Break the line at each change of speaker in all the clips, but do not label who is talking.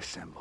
Assemble.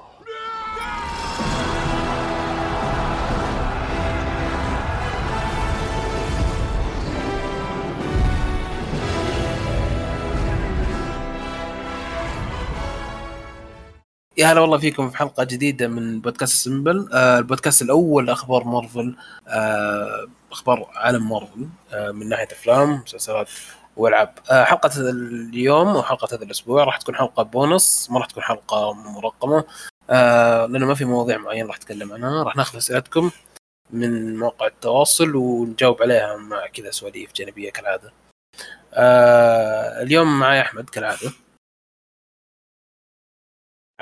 يا هلا والله فيكم في حلقة جديدة من بودكاست سمبل آه البودكاست الأول أخبار مارفل. آه أخبار عالم مارفل آه من ناحية أفلام مسلسلات وألعاب. آه حلقة اليوم وحلقه هذا الأسبوع راح تكون حلقة بونص ما راح تكون حلقة مرقمة. آه لأنه ما في مواضيع معينة راح أتكلم عنها. راح ناخذ أسئلتكم من مواقع التواصل ونجاوب عليها مع كذا سواليف جانبية كالعادة. اليوم معي أحمد
كالعادة.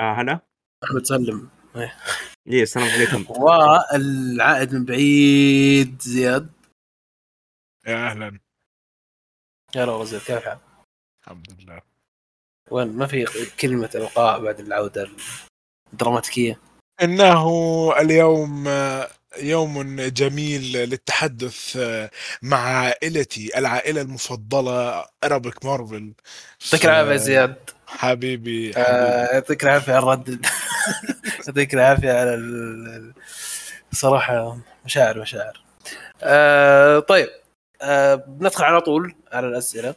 هلا.
أحمد سلم.
إيه السلام عليكم.
والعائد من بعيد زياد.
يا أهلا.
يا والله زياد كيف الحال؟
الحمد لله.
وين؟ ما في كلمة إلقاء بعد العودة الدراماتيكية؟
إنه اليوم يوم جميل للتحدث مع عائلتي العائلة المفضلة ارابيك مارفل
يعطيك العافية يا زياد.
حبيبي, حبيبي.
آه، يعطيك العافية على الرد. يعطيك العافية على ال- صراحة مشاعر مشاعر. آه طيب. آه بندخل على طول على الأسئلة.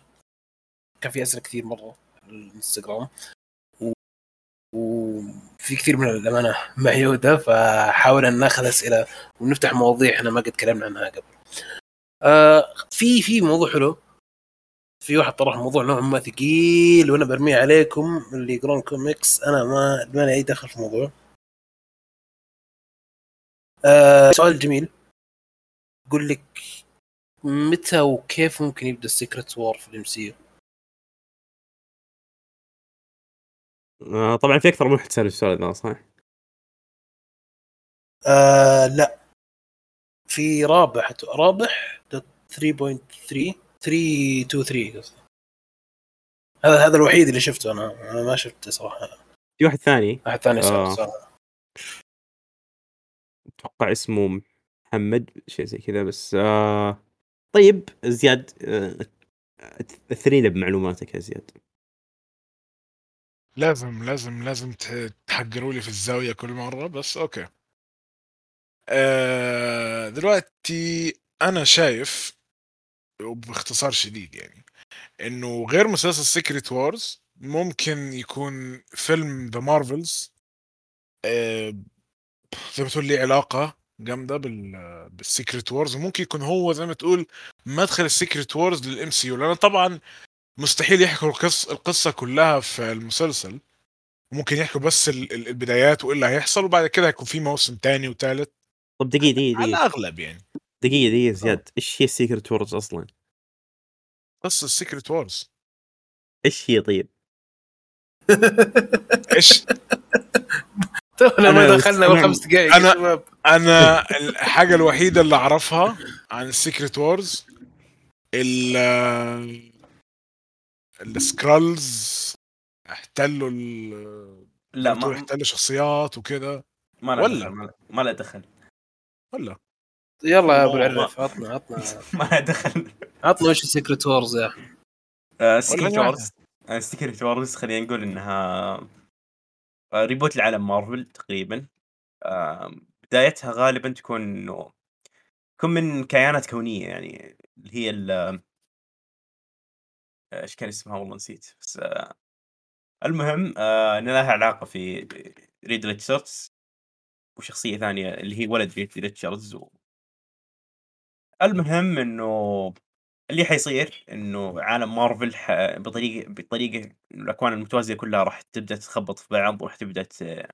كان في أسئلة كثير مرة على الإنستغرام. و- وفي كثير من الأمانة معيودة فحاول أن ناخذ أسئلة ونفتح مواضيع إحنا ما قد تكلمنا عنها قبل. آه في في موضوع حلو. في واحد طرح موضوع نوعا ما ثقيل وأنا برميه عليكم اللي يقرون كوميكس أنا ما ما لي أي دخل في الموضوع. آه سؤال جميل. يقول لك متى وكيف ممكن يبدأ ال Secret War في ال MC؟
آه طبعا في أكثر من واحد سأل السؤال ذا صح؟
آه لا. في رابح رابح دوت 3.3 323 قصدي. هذا هذا الوحيد اللي شفته أنا. أنا ما شفته صراحة.
في واحد ثاني؟
احد ثاني
آه. أتوقع اسمه محمد شيء زي كذا بس آه طيب زياد آه بمعلوماتك يا زياد.
لازم لازم لازم تحقروا لي في الزاوية كل مرة بس أوكي. آه دلوقتي أنا شايف وباختصار شديد يعني إنه غير مسلسل Secret Wars ممكن يكون فيلم The Marvels آه زي ما تقول لي علاقة جامدة بال بال Secret Wars وممكن يكون هو زي ما تقول مدخل ال Secret Wars لل MCU لأن طبعا مستحيل يحكوا القصة القصة كلها في المسلسل. ممكن يحكوا بس ال- ال- البدايات وإيه اللي هيحصل وبعد كده هيكون في موسم تاني وتالت.
طب دقيقة دقيقة
على الأغلب يعني.
دقيقة دقيقة زياد إيش هي ال Secret Wars أصلا؟
قصه Secret Wars
إيش هي طيب؟
إيش؟
تونا ما دخلنا
أنا-
بالخمس دقائق شباب
أنا الحاجة الوحيدة اللي أعرفها عن ال Secret Wars ال ال Skrulls احتلوا ال
لا
ما احتلوا شخصيات وكده.
ما له
ولا.
ما له دخل.
ولا؟
يلا يا
أبو.
العرف عطنا عطنا.
ما له دخل.
عطنا وش ال Secret Wars يا احمد
Secret
ولا
Wars Secret Wars خلينا نقول إنها reboot لعالم مارفل تقريبا. بدايتها غالبا تكون إنه تكون من كيانات كونية يعني اللي هي ال آه، إيش كان اسمها والله نسيت بس آه، المهم آه، إن لها علاقة في ريد ريتشاردز. وشخصية ثانية اللي هي ولد ريد ريتشاردز و... المهم إنه اللي حيصير إنه عالم مارفل ح... بطريقة بطريقة الأكوان المتوازية كلها راح تبدأ تتخبط في بعض وراح تبدأ ت-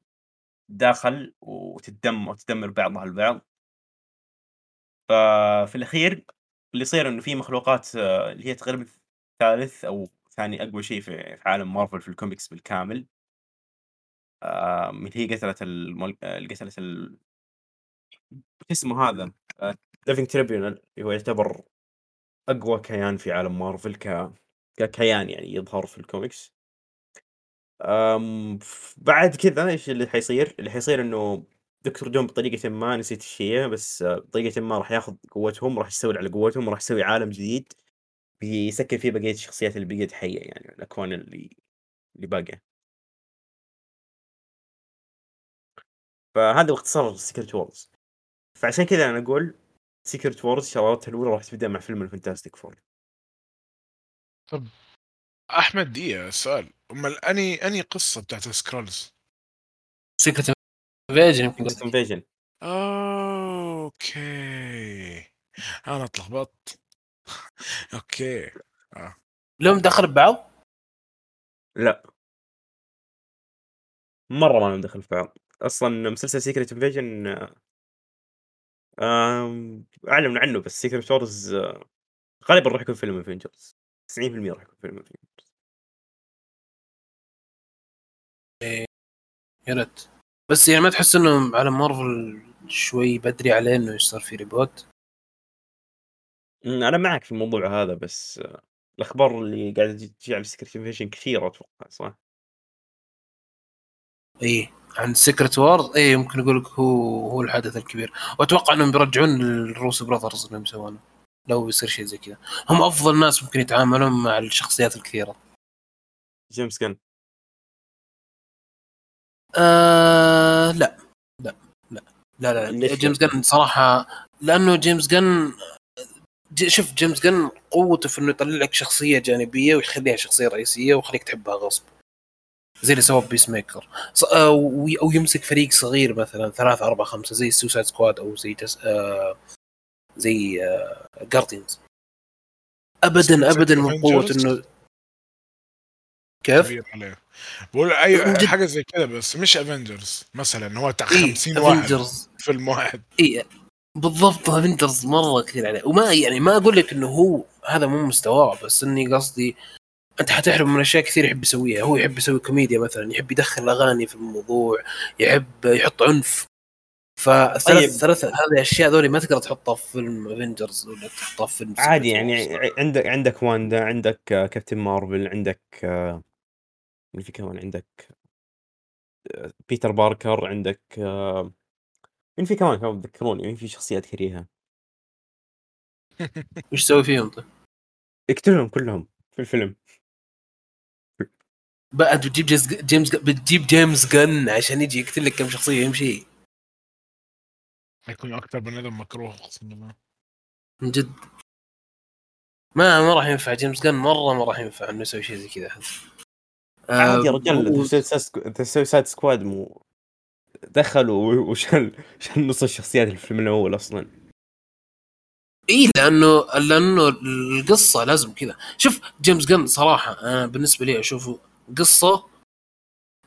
تداخل وتتدم وتدمر بعضها البعض. ففي الأخير اللي يصير إنه في مخلوقات آه، اللي هي تقريبا ثالث أو ثاني أقوى شيء في عالم مارفل في الكوميكس بالكامل. آه، اللي هي قتلت المل... آه، قتلت ال... اسمه هذا؟ Living Tribunal اللي هو يعتبر أقوى كيان في عالم مارفل ك ككيان يعني يظهر في الكوميكس. أم بعد كذا إيش اللي حيصير؟ اللي حيصير إنه دكتور دوم بطريقة ما نسيت إيش هي بس بطريقة ما راح ياخذ قوتهم راح يستولي على قوتهم راح يسوي عالم جديد بيسكر فيه بقية الشخصيات اللي بقيت حية يعني الأكوان اللي اللي باقية. فهذا باختصار Secret Wars فعشان كذا أنا أقول Secret Wars شغلاتها الأولى راح تبدأ مع فيلم ال Fantastic
Four. أحمد دقيقه سؤال. أمال اني اني قصة بتاعت Skrulls؟
سيكرت انفيجن يمكن قصدك.
Invasion
okay. أنا اتلخبطت. okay.
لهم دخل ببعض
لا. مرة ما لهم دخل في بعض. أصلا مسلسل Secret Invasion اعلن عنه بس Secret Wars غالبا راح يكون فيلم Avengers 90% راح يكون فيلم افنجرز
يا ريت. بس يعني ما تحس إنه على مارفل شوي بدري عليه إنه يصير في reboot
أنا معك في الموضوع هذا بس الأخبار اللي قاعدة تجي على Secret Invasion كثيرة أتوقع صح؟
اي عن Secret Wars اي يمكن أقول لك هو هو الحدث الكبير. وأتوقع إنهم بيرجعون ال Russo Brothers انهم يسوونه. لو بيصير شيء زي كذا. هم أفضل ناس ممكن يتعاملون مع الشخصيات الكثيرة.
جيمس جن.
آه لا. لا. لا. لا لا, لا. جيمس جن صراحة لأنه جيمس جن شوف جيمس جن قوته في إنه يطلع لك شخصية جانبية ويخليها شخصية رئيسية ويخليك تحبها غصب. زي اللي سواه بيس ميكر آه، أو يمسك فريق صغير مثلا ثلاثة أربعة خمسة زي السوسايد سكواد أو زي جس آه زي آه جاردينز ابدا ابدا من
قوة؟
إنه كيف؟
بقول
أي.
حاجة زي كده بس مش Avengers مثلا هو بتاع
اي
50 واحد
Avengers
فيلم واحد
اي بالضبط Avengers مرة كثير عليه وما يعني ما أقول لك إنه هو هذا مو مستواه بس إني قصدي أنت حتحرم من أشياء كثير يحب يسويها. هو يحب يسوي كوميديا مثلا يحب يدخل اغاني في الموضوع يحب يحط عنف. فالثلاث
طيب.
الثلاث هذه الأشياء ذولي ما تقدر تحطها في فيلم Avengers ولا تحطها في فيلم
عادي يعني عندك عندك واندا عندك آه، كابتن مارفل عندك آه، مين في كمان عندك آه، بيتر باركر عندك آه، مين في كمان كمان تذكروني مين في شخصيات كريهة.
وش تسوي فيهم طيب؟
اقتلهم كلهم في الفيلم.
بعد بتجيب جيمس جيمس بتجيب جيمس جن عشان يجي يقتل لك كم شخصية يمشي.
هيكون أكتر بني آدم مكروه أقسم بالله.
من جد. ما ما راح ينفع جيمس جن مرة ما راح ينفع إنه يسوي شيء زي كذا.
عادي يا
آه،
رجال Suicide Squad مو دخلوا وشال شال نص الشخصيات اللي في الفيلم الأول أصلا.
إي لأنه لأنه القصة لازم كذا. شوف جيمس جن صراحة أنا بالنسبة لي أشوفه قصة.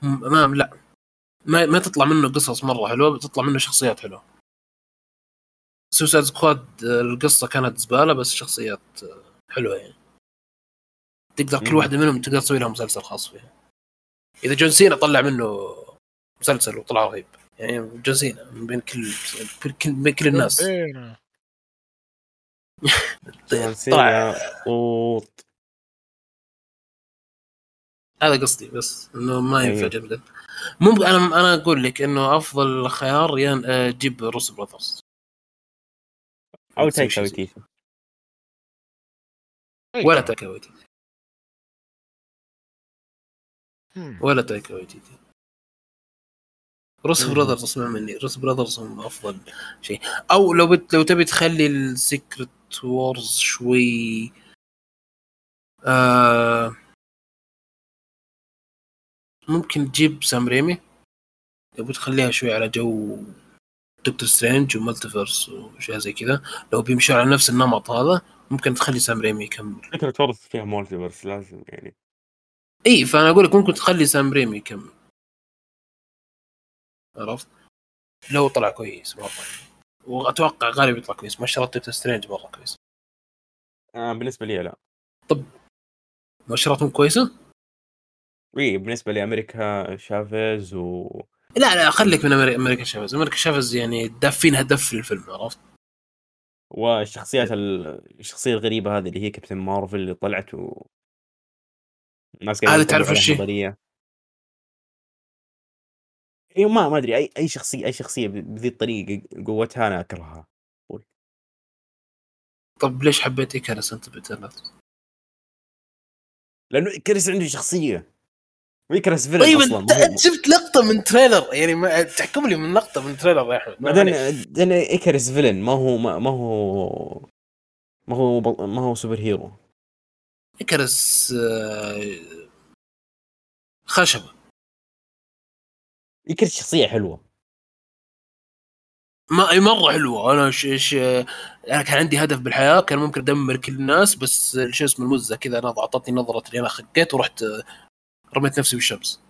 ما لا. ما ما تطلع منه قصص مرة حلوة بتطلع منه شخصيات حلوة. Suicide Squad القصة كانت زبالة بس شخصيات آه، حلوة يعني. تقدر كل. واحدة منهم تقدر تسوي لها مسلسل خاص فيها. إذا جون سينا طلع منه مسلسل وطلع رهيب. يعني جون سينا من بين كل كل بين كل الناس.
جون سينا
هذا قصدي بس إنه ما ينفع
أيوه.
جدا ممكن أنا أنا أقول لك إنه أفضل خيار ين... آه، جيب Russo
Brothers
أو
تايكا ويتيتي
ولا تايكا ويتيتي
هم.
ولا تايكا ويتيتي
Russo.
Brothers اسمع مني. Russo Brothers هم أفضل شيء. أو لو بت... لو تبي تخلي ال Secret Wars شوي آه... ممكن تجيب سام ريمي. لو بتخليها شوي على جو دكتور سترينج و multiverse واشياء زي كذا. لو بيمشوا على نفس النمط هذا ممكن تخلي سام ريمي يكمل.
فكرة ورث فيها multiverse لازم يعني.
إي فأنا أقول لك ممكن تخلي سام ريمي يكمل. عرفت؟ لو طلع كويس مره وأتوقع غالبا يطلع كويس. مؤشرات دكتور سترينج مره كويس.
آه بالنسبة لي لا.
مؤشراتهم كويسة؟
إي بالنسبة لي أمريكا شافيز و
لا لا خليك من أمري- أمريكا شافز أمريكا شافز يعني دافينها دف في الفيلم عرفت؟
والشخصيات ال... الشخصية الغريبة هذه اللي هي كابتن مارفل اللي طلعت و الناس يطلقوا
تعرف وش؟
نظرية. إي ما ما أدري. أي أي شخصية أي شخصية ب- بذي الطريقة قوتها أنا أكرهها.
طب ليش حبيت إيكارس أنت بانترنت
لأنه ايكاريس عنده شخصية. وايكاريس villain
طيب
أصلا
انت شفت لقطة من trailer؟ يعني ما تحكم لي من لقطة من trailer يا احمد
بعدين إيكاريس villain ما هو ما, ما هو ما هو ما هو superhero.
إيكاريس آه، خشبه
إيكاريس شخصية حلوة.
ما أي مرة حلوة. أنا ش... ش... أنا كان عندي هدف بالحياة كان ممكن أدمر كل الناس بس شو اسمه المزة كذا أنا أعطتني نظرة اللي أنا خكيت ورحت آه، رميت نفسي بالشمس.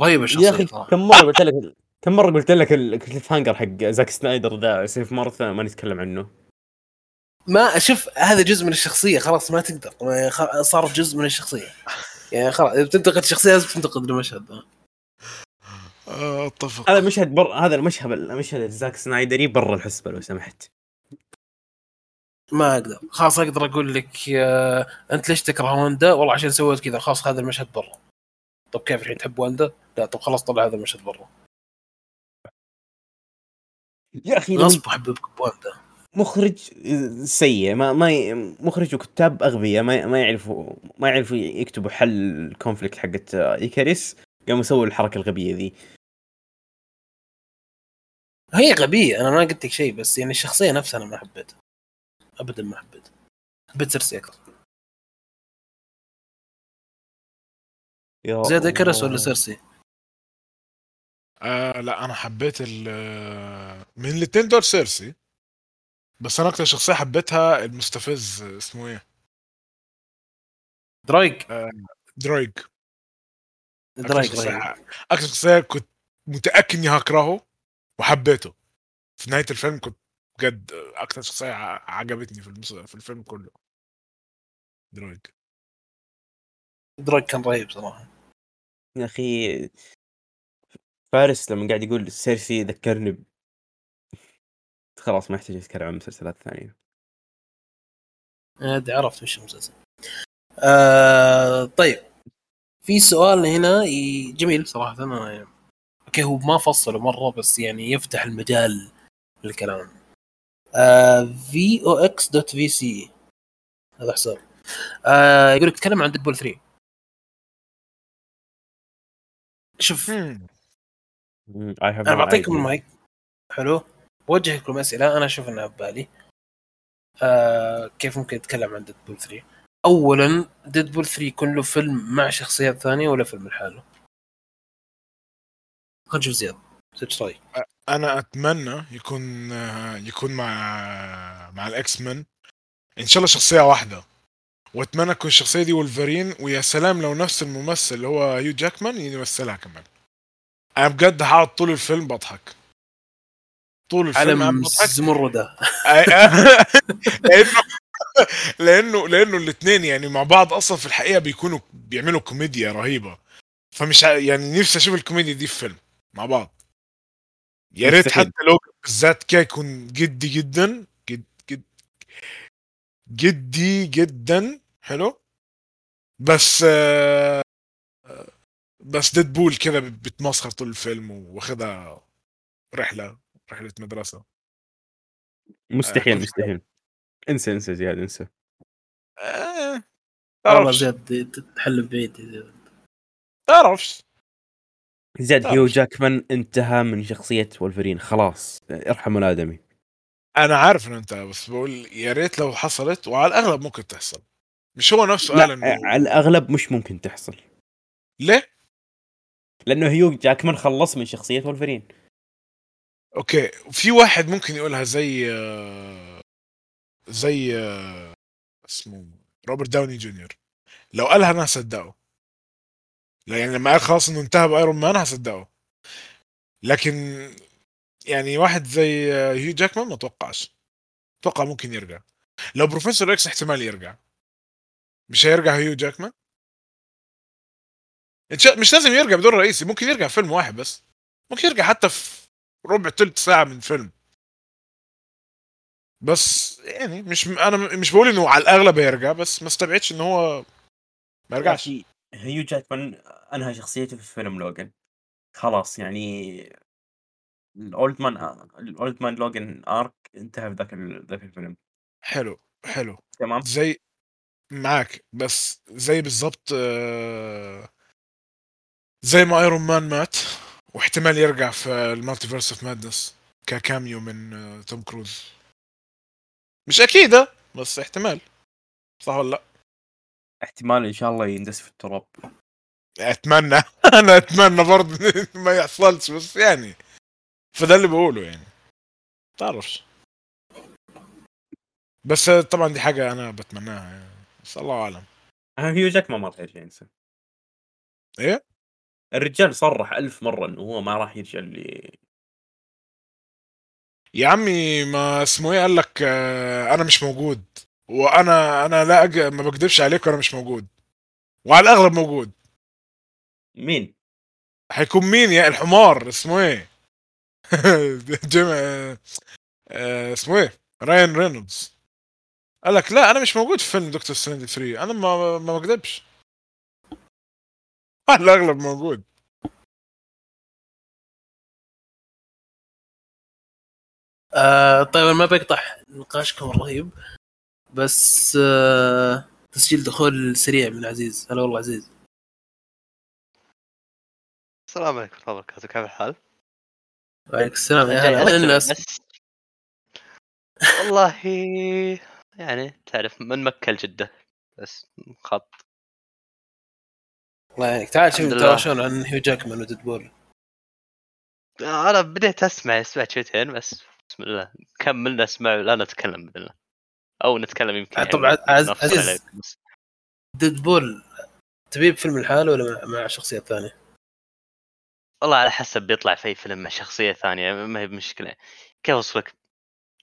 رهيبة الشخصية
يا
أخي.
كم مرة قلت لك كم مرة قلت لك ال cliffhanger حق زاك سنايدر ذا؟ سيف ثانية ما نتكلم عنه.
ما أشوف هذا جزء من الشخصية خلاص ما تقدر. صار جزء من الشخصية. يعني خلاص إذا بتنتقد الشخصيه لازم تنتقد المشهد ذا.
آه، أتفق.
هذا مشهد بر هذا المشهد المشهد زاك سنايدري برا الحسبة لو سمحت.
ما أقدر. خلاص أقدر أقول لك آه، أنت ليش تكره واندا؟ والله عشان سويت كذا. خلاص هذا المشهد برا. طب كيف الحين تحب واندا؟ لا طب خلاص طلع هذا المشهد برا.
يا أخي
غصب احببك بواندا.
مخرج سيء ما ما ي... مخرج وكتاب أغبياء ما ما يعرفوا ما يعرفوا يكتبوا حل ال conflict حقت إيكاريس قاموا يسووا الحركة الغبية ذي.
هي غبية أنا ما قلت لك شيء بس يعني الشخصية نفسها أنا ما حبيتها. ابدا ما حبيتها حبيت سيرسي أكثر
يا
زياد
إيكاريس.
ولا سيرسي؟
آه لا أنا حبيت ال آه، من الاثنين دول سيرسي بس أنا أكتر شخصية حبيتها المستفز اسمه إيه؟
درايك.
درايج
درايك.
شخصية- أكتر شخصية كنت متأكد إني هكرهه وحبيته. في نهاية الفيلم كنت بجد أكتر شخصية ع- عجبتني في المس... في الفيلم كله. درايج
درايك كان رهيب صراحة.
يا أخي فارس لما قاعد يقول سيرسي ذكرني ب... خلاص ما يحتاج يتكلم عن مسلسلات ثانية.
هذه عرفت وش المسلسل. آه طيب. في سؤال هنا جميل صراحة أنا يعني. okay هو ما فصله مرة بس يعني يفتح المجال للكلام. VOX dot VC هذا حساب. آه يقول لك تكلم عن ديدبول 3 شوف. أنا بعطيكم المايك. حلو. بوجه لكم أسئلة. أنا أشوف إنها ببالي آه كيف ممكن نتكلم عن ديدبول 3 اولا ديدبول 3 يكون له فيلم مع شخصيات ثانية ولا فيلم لحاله؟ خلينا نشوف زياد. زياد إيش رايك
أنا أتمنى يكون يكون مع مع الاكس مان إن شاء الله شخصية واحدة. وأتمنى تكون الشخصية دي ولفرين ويا سلام لو نفس الممثل اللي هو هيو جاكمان يمثلها كمان. أنا بجد هقعد طول الفيلم بضحك. طول الفيلم
علم
قاعد بضحك.
زمردة
لأنه لأنه لأنه الاثنين يعني مع بعض أصلا في الحقيقة بيكونوا بيعملوا كوميديا رهيبة. فمش يعني نفسي أشوف الكوميديا دي في فيلم مع بعض. يا ريت. حتى لو بالذات كده يكون جدي جدا جد جد جدي جدا حلو؟ بس آه، بس ديدبول كده بتمسخر طول الفيلم واخدها رحلة رحلة مدرسة.
مستحيل
كنت-
مستحيل. انسى انسى زياد انسى.
آه،
والله زياد تحل بعيد
تعرفش.
زياد
تعرف.
هيو جاكمان انتهى من شخصية ولفرين خلاص ارحموا الآدمي.
أنا عارف إنه انت بس بقول يا ريت لو حصلت وعلى الأغلب ممكن تحصل. مش هو نفسه قال
لا
انه
على الأغلب مش ممكن تحصل.
ليه؟
لأنه هيو جاكمان خلص من شخصية ولفرين
okay. في واحد ممكن يقولها زي آه، زي آه، اسمه روبرت داوني جونيور. لو قالها أنا هصدقه. لا يعني لما قال خلاص إنه انتهى بأيرون مان هصدقه. لكن يعني واحد زي هيو جاكمان ما اتوقعش أتوقع ممكن يرجع. لو بروفيسور إكس احتمال يرجع. مش هيرجع هيو جاكمان؟ مش لازم يرجع بدور رئيسي ممكن يرجع فيلم واحد بس. ممكن يرجع حتى في ربع تلت ساعة من فيلم. بس يعني مش أنا مش بقول إنه على الأغلب هيرجع بس ما استبعدش ان هو ما يرجعش.
أخي، هيو جاكمان انهى شخصيته في فيلم لوجن؟ خلاص يعني ال Old Man ال Old Man Logan arc انتهى في ذاك ال- ذاك الفيلم.
حلو حلو.
تمام؟
زي معاك بس زي بالضبط آه، زي ما ايرون مان مات واحتمال يرجع في ال Multiverse of Madness ك cameo من آه، توم كروز مش اكيده بس احتمال. صح ولا لأ؟
احتمال إن شاء الله يندس في التراب.
أتمنى. أنا أتمنى برضه ما يحصلش بس يعني فده اللي بقوله يعني. تعرفش بس طبعا دي حاجة أنا بتمناها يعني. بس الله أعلم.
آه، هيو جاك ما مر شيء ينسى
إيه؟
الرجال صرح ألف مرة إنه هو ما راح يرجع لي
يا عمي ما اسمه إيه؟ قال لك آه، أنا مش موجود. وأنا أنا لا أج... ما بكدبش عليك وأنا مش موجود. وعلى الأغلب موجود.
مين؟
هيكون مين يا الحمار اسمه إيه؟ جيم آه، آه، اسمه إيه؟ راين رينولدز. قال لك لا أنا مش موجود في فيلم دكتور سترينج 3 أنا ما ما بكذبش على الأغلب موجود.
آه طيب أنا ما بقطع نقاشكم الرهيب. بس آه تسجيل دخول سريع من عزيز هلا والله عزيز.
السلام عليكم ورحمة الله وبركاته كيف الحال؟
وعليكم السلام يا هلا. الناس.
والله يعني تعرف من مكة لجدة بس خط.
الله يعينك تعال شوف
لله.
يتهاوشون عن هيو جاكمان وديدبول
أنا بديت أسمع سمعت شويتين بس بسم الله. كملنا اسمع لا نتكلم باذن الله. أو نتكلم يمكن
طبعا
يعني
عز-
نفصل
عزيز.
عليك بس.
ديدبول تبيه بفيلم الحالة ولا مع, مع شخصية ثانية؟
والله على حسب بيطلع في أي فيلم مع شخصية ثانية ما هي مشكلة كيف اوصلك؟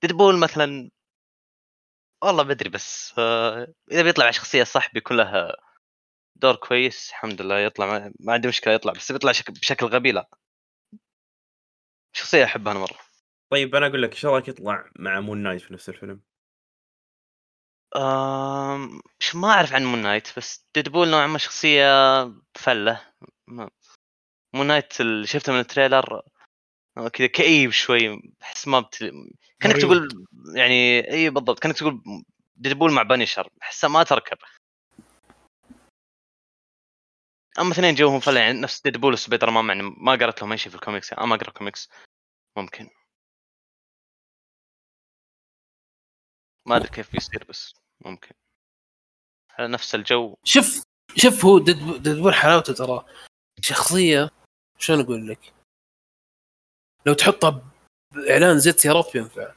ديدبول مثلا والله بدري بس آه، إذا بيطلع مع شخصية صح بيكون لها دور كويس الحمد لله يطلع ما, ما عندي مشكلة يطلع بس بيطلع شك... بشكل غبي لا شخصية أحبها أنا مرة
طيب أنا أقول لك إيش رأيك يطلع مع مون نايت في نفس الفيلم؟
مش ما أعرف عن مون نايت بس ديدبول نوعا ما شخصية فلة. ما... مون نايت اللي شفته من ال trailer آه، كذا كئيب شوي أحس ما بت...
كأنك.
تقول يعني إي بالضبط كأنك تقول ديدبول مع بانيشر احسها ما تركب. أما اثنين جوهم فلا يعني نفس ديدبول وسبيدر مان يعني ما قرأت لهم أي شيء في الكوميكس يعني ما أقرأ كوميكس. ممكن. ما أدري كيف بيصير بس. ممكن. على نفس الجو.
شوف شوف هو ديدبول, حلاوته ترى. شخصية شلون أقول لك؟ لو تحطها بإعلان زيت سيارات بينفع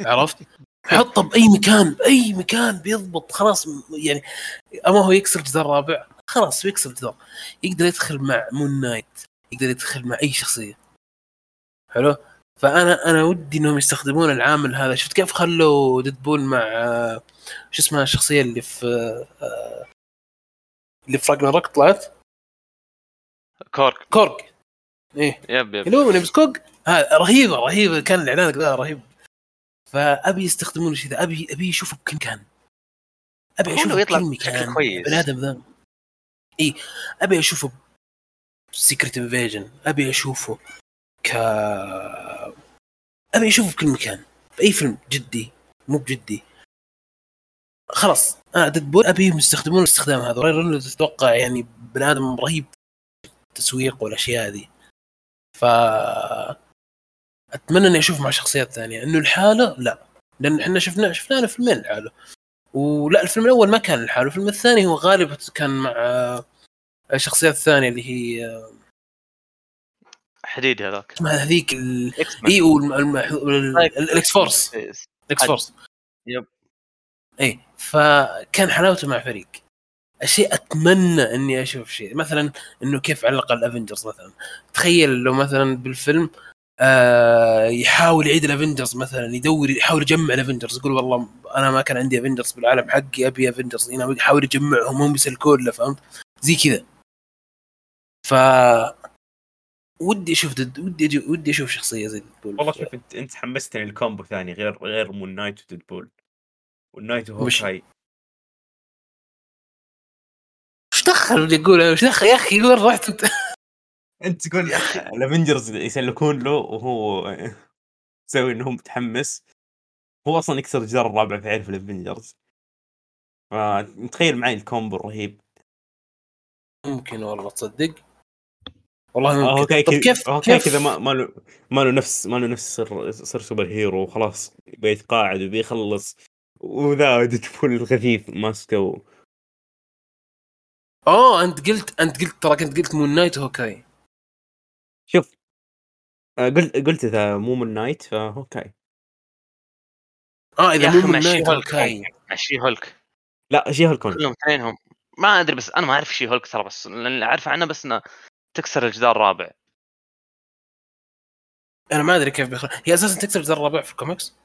عرفت؟ حطه بأي مكان بأي مكان بيضبط خلاص يعني أما هو يكسر الجدار الرابع خلاص بيكسر الجدار. يقدر يدخل مع مون نايت يقدر يدخل مع أي شخصية. حلو؟ فأنا أنا ودي إنهم يستخدمون العامل هذا. شفت كيف خلوا ديدبول مع آه، شو اسمها الشخصية اللي في آه، اللي في راجناروك طلعت؟
كورك.
كورك. إيه.
yep yep.
اللي مع كورك رهيبة رهيبة. كان الاعلان كذا رهيب. فأبي يستخدمون الشيء ذا. أبي أبي اشوفه بكل مكان. أبي
أشوفه يطلع
بكل مكان.
كويس.
بني آدم ذا. اي أبي أشوفه Secret Invasion أبي أشوفه ك أبي أشوفه بكل مكان بأي فيلم جدي مو بجدي. خلاص أنا ديدبول ابيهم يستخدمون الاستخدام هذا. راي رينولدز أتوقع يعني بني آدم رهيب التسويق والأشياء هذه. ف أتمنى إني أشوف مع شخصيات ثانية. إنه لحاله لا. لأن إحنا شفنا شفنا له فيلمين لحاله. ولا الفيلم الأول ما كان لحاله. الفيلم الثاني هو غالبا كان مع آه، الشخصيات الثانية اللي هي
حديد هذاك.
اسمها هذيك اي ال X-Force ال X-Force
yep.
اي فكان حلاوته مع فريق. الشيء أتمنى إني أشوف شيء. مثلا إنه كيف علق ال Avengers مثلا. تخيل لو مثلا بالفيلم آه يحاول يعيد ال Avengers مثلا يدور يحاول يجمع ال Avengers يقول والله أنا ما كان عندي Avengers بالعالم حقي أبي Avengers هنا يحاول يجمعهم هم بيسلكون له فهمت؟ زي كذا. ف ودي أشوف دد... ودي أجي... ودي أشوف شخصية زي Deadpool.
والله شوف انت أنت حمستني ال combo ثاني غير غير Moon Knight و Deadpool.
وال Knight وش؟
و
Hawkeye. إيش دخل اللي يقول إيش دخل؟ يا أخي وين رحت أنت؟
أنت تقول ال Avengers يسلكون له وهو يسوي إنه هو متحمس. هو أصلا يكسر الجدار الرابع في عرف ال Avengers متخيل معي ال combo الرهيب.
ممكن والله تصدق. والله
آه،
ممكن
أوكي
طب
كذا
كيف
okay
كيف؟
كذا ما ما له ما له نفس ما له نفس صر صر super hero وخلاص بيتقاعد وبيخلص وذا Deadpool الخفيف ماسكه و...
آه أنت قلت أنت قلت ترى كنت قلت Moon Knight Hawkeye.
شوف آه، قلت قلت إذا مو Moon Knight
ف
okay
آه
إذا
مو Moon
Knight
Hulk
Hawkeye. شي هولك.
لا She-Hulk
كلهم اثنينهم. ما أدري بس أنا ما أعرف She-Hulk ترى بس اعرف عنه بس إنه تكسر الجدار الرابع.
أنا ما أدري كيف بيخرج. هي أساسا تكسر الجدار الرابع في الكوميكس؟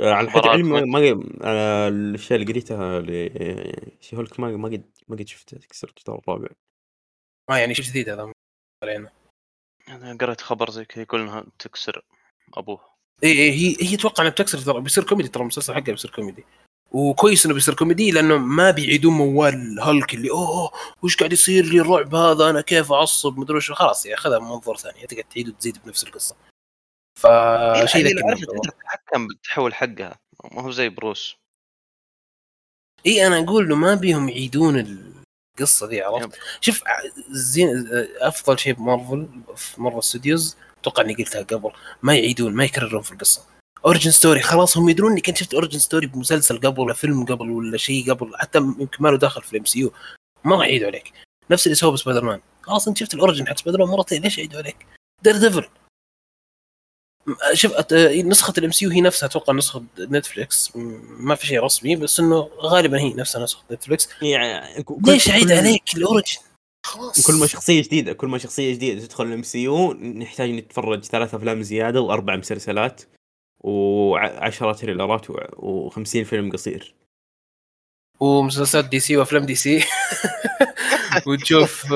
آه، على حد علمي ما آه، الأشياء اللي قريتها She-Hulk ما ما قد ما قد شفت تكسر الجدار الرابع.
ما يعني شيء جديد هذا. علينا.
أنا قريت خبر زي كذا يقول إنها تكسر أيوه.
اي اي هي هي أتوقع إنها بتكسر ترى بيصير كوميدي ترى المسلسل حقه بيصير كوميدي. وكويس إنه بيصير كوميدي لأنه ما بيعيدون موال هولك اللي أوه وش قاعد يصير لي الرعب هذا؟ أنا كيف أعصب؟ مدري وش. خلاص يا خذها من منظور ثاني تقعد تعيد وتزيد بنفس القصة. فشيء
اللي
ذكي
عرفت. تقدر تتحكم بالتحول حقها ما هو زي Bruce.
إي أنا أقول له ما بيهم يعيدون القصة ذي عرفت؟ شوف زين أفضل شيء بمارفل في Marvel Studios أتوقع إني قلتها قبل ما يعيدون ما يكررون في القصة. origin story خلاص هم يدرون اني كنت شفت origin story بمسلسل قبل ولا فيلم قبل ولا شيء قبل حتى يمكن ما له دخل في ال MCU. ما راح يعيدوا عليك. نفس اللي سواه بسبايدر مان خلاص أنت شفت ال origin حق سبايدر مان مرتين ليش يعيدوا عليك؟ Daredevil شوف نسخة ال MCU هي نفسها أتوقع نسخة Netflix م- ما في شيء رسمي بس إنه غالبا هي نفسها نسخة Netflix
يعني
ليش اعيد
كل-
عليك ال origin؟ خلاص.
كل ما شخصية جديدة كل ما شخصية جديدة تدخل ال MCU نحتاج نتفرج ثلاث أفلام زيادة وأربع مسلسلات. وعشرة تريلرات و50 فيلم قصير.
ومسلسلات DC وأفلام DC. وتشوف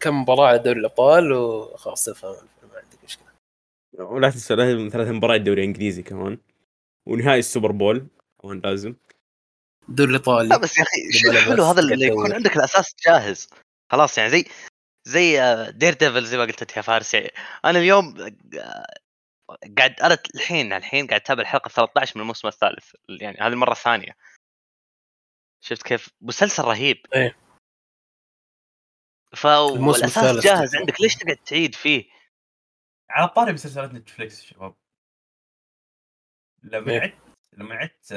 كم مباراة على دوري الأبطال وخلاص تفهم الفيلم، ما عندك مشكلة.
ولا تنسى لازم ثلاث مباريات دوري إنجليزي كمان. ونهائي ال Super Bowl كمان لازم
الدوري
لا
الايطالي
بس يا أخي
بس
هذا اللي. يكون عندك الأساس جاهز. خلاص يعني زي زي Daredevil زي ما قلت انت يا فارس يعني أنا اليوم آه، قاعد أنا الحين الحين قاعد أتابع الحلقة 13 من الموسم الثالث يعني هذه المرة الثانية. شفت كيف؟ مسلسل رهيب. ف
الموسم
والأساس
الثالث.
جاهز. عندك. ليش تقعد تعيد فيه؟
على طاري مسلسلات نتفلكس يا شباب. لما
إيه.
عدت لما عدت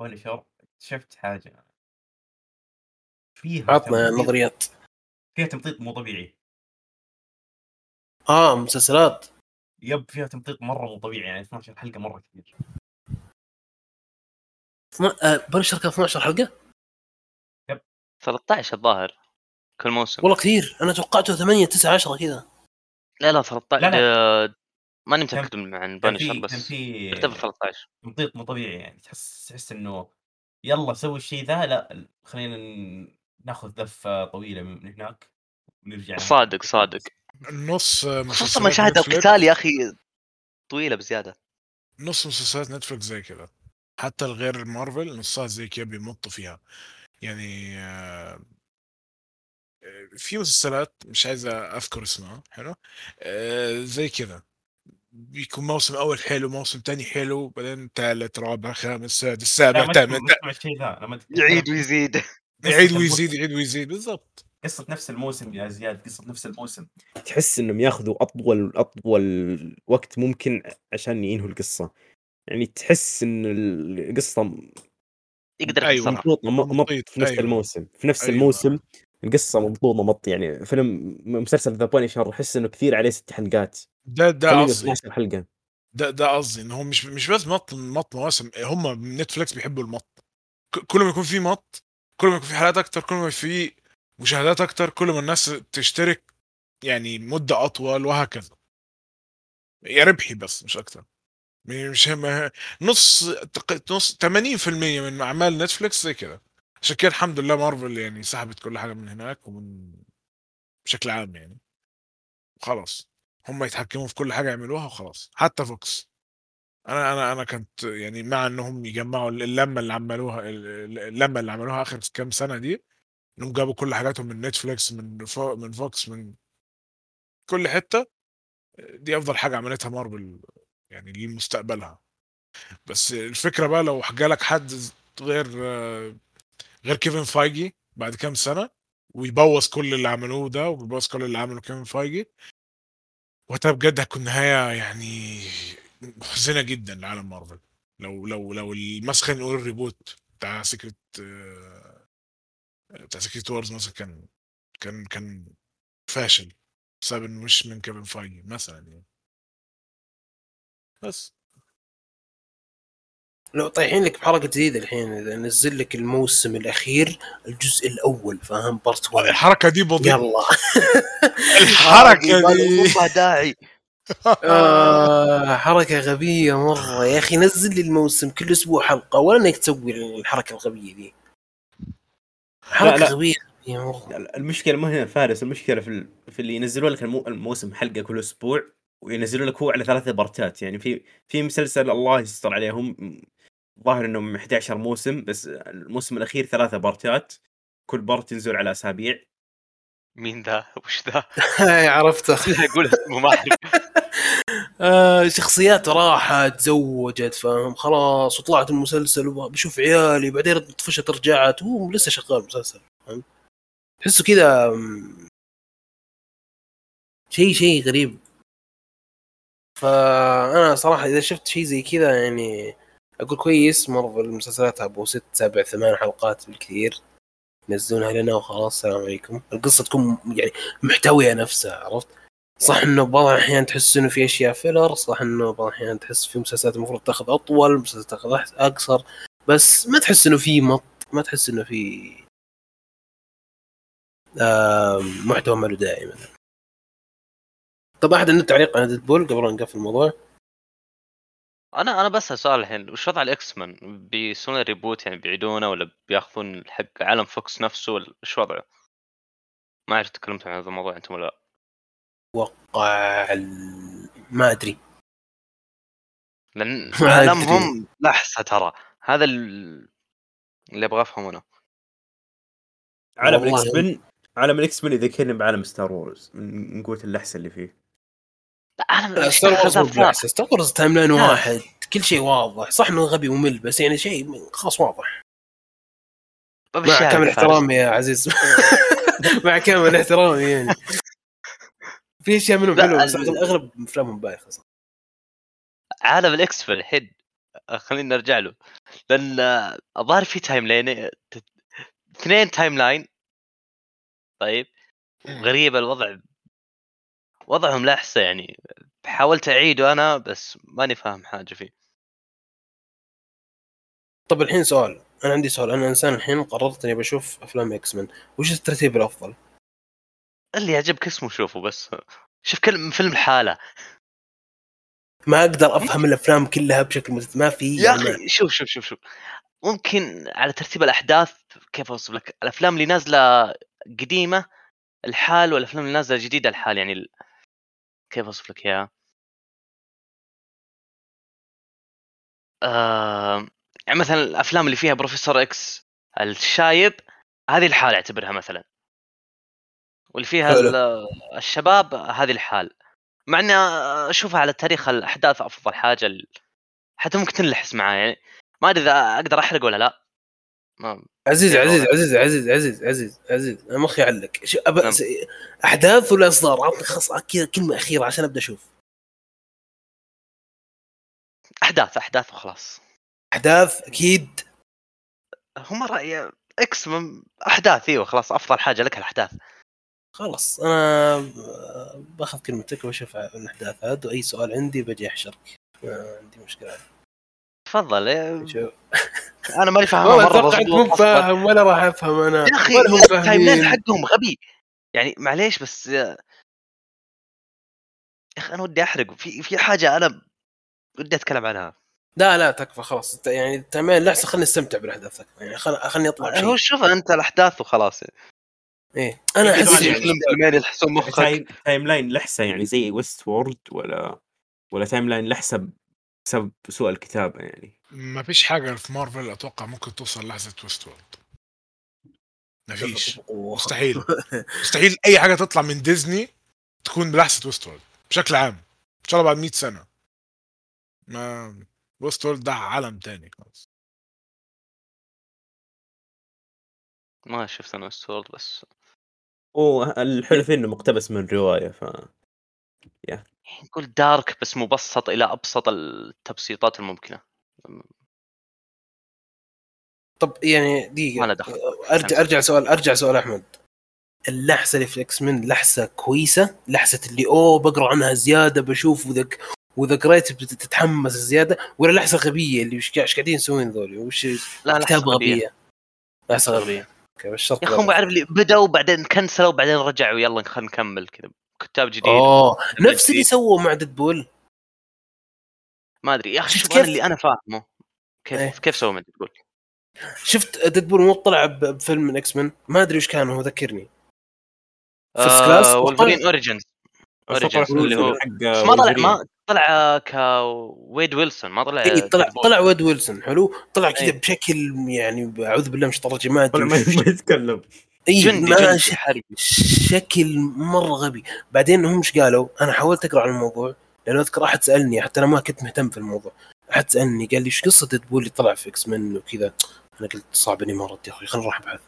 بانشر اكتشفت حاجة. فيها
عطنا نظريات.
فيها تمطيط مو طبيعي.
آه مسلسلات.
يب فيها تمطيط مرة مو طبيعي يعني 12 حلقة مرة كثير.
آه، بنشر كان 12 حلقة؟
13 الظاهر كل موسم.
والله كثير أنا توقعته 8 9 10 كذا.
لا لا 13
لا، لا.
آه، ماني متأكد من عن
في
بس
كان في
اعتبر 13
تمطيط مو طبيعي يعني تحس تحس إنه يلا سوي الشيء ذا لا خلينا ناخذ لفة طويلة من هناك ونرجع
صادق صادق.
نص
خصوصا
مسلسلات
مشاهد القتال يا أخي طويلة بزيادة.
نص مسلسلات نتفلكس زي كذا. حتى الغير مارفل نصها زي كذا بيمطوا فيها. يعني آه، في مسلسلات مش عايز أذكر اسمها حلو؟ آه، زي كذا. بيكون موسم أول حلو موسم تاني حلو بعدين ثالث رابع خامس سادس سابع ثامن
يعيد ويزيد.
يعيد ويزيد. يعيد ويزيد بالضبط.
قصة نفس الموسم يا زياد قصة نفس الموسم
تحس إنهم ياخذوا أطول أطول وقت ممكن عشان ينهوا القصة يعني تحس إن القصة
يقدر
أيوة.
مضبوطة مط في نفس
أيوة.
الموسم في نفس
أيوة.
الموسم القصة مضبوطة مط يعني فيلم مسلسل The Punisher أحس إنه كثير عليه ست حلقات
ده ده قصدي
12 حلقة
ده ده قصدي ان هم مش مش بس مط مط مواسم هم من Netflix بيحبوا المط كل ما يكون في مط كل ما يكون في حلقات أكتر كل ما في مشاهدات أكتر كل ما الناس تشترك يعني مدة أطول وهكذا. يا ربحي بس مش أكتر. مش هم نص نص 80% من أعمال Netflix زي كده. عشان كده الحمد لله مارفل يعني سحبت كل حاجة من هناك ومن بشكل عام يعني. خلاص هم يتحكموا في كل حاجة يعملوها وخلاص. حتى Fox. أنا أنا أنا كنت يعني مع إنهم يجمعوا اللمة اللي عملوها اللمة اللي عملوها آخر كام سنة دي. إنهم جابوا كل حاجاتهم من Netflix من فو من Fox من كل حتة. دي أفضل حاجة عملتها مارفل يعني لمستقبلها. بس الفكرة بقى لو جالك حد غير غير Kevin Feige بعد كام سنة ويبوظ كل اللي عملوه ده ويبوظ كل اللي عمله Kevin Feige وقتها بجد هتكون نهاية يعني محزنة جدا لعالم مارفل لو لو لو المسخ نقول ال reboot بتاع Secret بتاع Secret Wars مثلا كان كان كان فاشل بسبب إنه مش من Kevin Feige مثلا يعني. بس.
لو طايحين لك بحركه جديدة الحين إذا نزل لك الموسم الأخير الجزء الأول فاهم؟ part 1
الحركة دي بطيئة.
يلا.
الحركة دي.
ما داعي.
آه حركة غبية مرة. يا أخي نزل لي الموسم كل أسبوع حلقة ولا إنك تسوي الحركة الغبية دي. حركة
لا.
غبيه
المشكلة مو هنا فارس المشكلة في ال... في اللي ينزلوا لك المو... الموسم حلقة كل أسبوع وينزلوا لك هو على ثلاثة بارتات. يعني في في مسلسل الله يستر عليهم ظاهر إنهم 11 موسم بس الموسم الأخير ثلاثة بارتات كل part ينزل على أسابيع.
مين ذا وش ذا
عرفته.
أقول اسمه ما اعرف
شخصيات راحت تزوجت فاهم؟ خلاص وطلعت المسلسل وبشوف عيالي بعدين طفشت رجعت هو لسه شغال المسلسل فاهم؟ تحسه كذا شيء شيء غريب. فأنا صراحة إذا شفت شيء زي كذا يعني أقول كويس مارفل مسلسلاتها أبو ست سبع ثمان حلقات بالكثير. ينزلونها لنا وخلاص السلام عليكم. القصة تكون يعني محتوية نفسها عرفت؟ صح إنه بعض الأحيان تحس انه في أشياء فيلر صح إنه بعض الأحيان تحس في مسلسلات المفروض تاخذ أطول مسلسلات تاخذ أقصر. بس ما تحس إنه في مط ما تحس إنه في آم، محتوى ما له داعي مثلا طب أحد عنده تعليق عن Deadpool قبل نقفل الموضوع؟
أنا أنا بسال سؤال الحين وش وضع ال X-Men بيسوون reboot يعني بيعيدونه ولا بياخذون حق عالم Fox نفسه ولا وش وضعه؟ ما اعرف تكلمتوا عن هذا الموضوع أنتم ولا لا
أتوقع ال- ما أدري
لأن
ما.
عالمهم لحسة ترى هذا ال- اللي أبغى أفهمه أنا
عالم
والله.
ال X-Men عالم ال X-Men يذكرني بعالم Star Wars من من قوه اللحسة اللي فيه
أنا Star
Wars
بالعكس Star Wars timeline
لا.
واحد كل شيء واضح. صح إنه غبي وممل بس يعني شيء خلاص واضح. مع
بشارك
كامل. احترامي يا عزيز. مع كامل احترامي يعني. في أشياء منهم حلوة بس أغلب أفلامهم بايخة صراحة.
عالم ال X في الحين خلينا نرجع له. لأن الظاهر في timeline اثنين timeline طيب غريب الوضع وضعهم لحسه يعني حاولت اعيده أنا بس ماني فاهم حاجة فيه.
طب الحين سؤال أنا عندي سؤال أنا إنسان الحين قررت إني بشوف أفلام X-Men وش الترتيب الأفضل؟
اللي يعجبك اسمه شوفه بس. شوف كل فيلم لحاله.
ما أقدر أفهم الأفلام كلها بشكل مت... ما في
يا
يعني.
أخي شوف شوف شوف شوف. ممكن على ترتيب الأحداث كيف أوصف لك؟ الأفلام اللي نازلة قديمة الحال والأفلام اللي نازلة جديدة الحال يعني. كيف أوصف لك إياها؟ آه... يعني مثلا الأفلام اللي فيها Professor X الشايب هذه الحال أعتبرها مثلا. واللي فيها الشباب هذه الحال. مع إني أشوفها على تاريخ الأحداث أفضل حاجة حتى ممكن تنلحس معاه يعني ما أدري إذا أقدر أحرق ولا لا. ما
عزيز عزيز؟ عزيز عزيز عزيز عزيز عزيز. أنا مخي علق أب...
نعم.
س... أحداث ولا إصدار؟ عطني خلاص كذا كلمة أخيرة عشان أبدأ أشوف.
أحداث أحداث وخلاص.
أحداث أكيد.
هم رأي X-Men أحداث إيوه خلاص أفضل حاجة لك الأحداث.
خلاص أنا باخذ كلمتك واشوف الاحداث هذا واي سؤال عندي بجي أحشرك. ما عندي مشكلة.
تفضل. إيه، أنا ماني
والله
مرة
توقعت
مضبوط
مو. فاهم ولا راح أفهم أنا.
يا أخي ال
timeline
حقهم غبي. يعني معليش بس يا أخي أنا ودي أحرق. في في حاجة أنا ودي أتكلم عنها.
لا لا تكفى خلاص. أنت يعني تمام لحظة خليني أستمتع بالاحداث. يعني خل... خلني أطلع
هو شوف أنت الأحداث وخلاص.
إيه.
أنا
أحس
يعني-
فيلم فيلمين يلحسون مخك.
time timeline لحسة يعني زي Westworld ولا ولا timeline لحسة بسبب سوء الكتابة يعني.
ما فيش حاجة في مارفل أتوقع ممكن توصل لحظة Westworld ما فيش. مستحيل. مستحيل أي حاجة تطلع من ديزني تكون بلحظة Westworld بشكل عام. إن شاء الله بعد 100 سنة. ما Westworld ده عالم تاني خالص.
ما شفت أنا West بس.
والحلو فيه إنه مقتبس من رواية ف
نقول Dark بس مبسط إلى أبسط التبسيطات الممكنة.
طب يعني
ما
دقيقه
له دخل.
أرجع أرجع سؤال أرجع سؤال أحمد. اللحسة اللي في X-Men لحسة كويسة لحسة اللي أوه بقرأ عنها زيادة بشوف وذك واذا قريت بتتحمس زيادة ولا لحسة غبية اللي وش إيش قاعدين يسوون ذولي؟ وش
لا لا
كتاب غبية. لحسة غبية. okay بس
يا أخي هم عارف اللي بدأوا بعدين كنسلوا بعدين رجعوا. يلا خلينا نكمل كذا. كتاب جديد أوه.
نفس اللي سووه مع Deadpool
ما أدري يا
أخي
شوف؟ أنا اللي أنا فاهمه كيف
إيه.
كيف سووا ما تقول
شفت Deadpool مو طلع بفيلم من X-Men ما أدري وش كان هو ذكرني؟
آه Origins
أتوقع
Origins اللي هو- ما طلع. ما طلع ك Wade Wilson ما طلع
اي إيه، طلع
Deadpool.
طلع Wade Wilson حلو طلع كذا
إيه.
بشكل يعني أعوذ بالله الشيطان الرجيم ما أدري
ما يتكلم
اي
جندي
ما
جندي.
ش-
حربي
شكل مرة غبي. بعدين هم إيش قالوا؟ أنا حاولت أقرأ عن الموضوع لأنه أذكر أحد سألني حتى أنا ما كنت مهتم في الموضوع. أحد سألني قال لي إيش قصة Deadpool اللي طلع في X-Men وكذا؟ أنا قلت صعب إني ما ردت يا أخوي خليني أروح أبحث.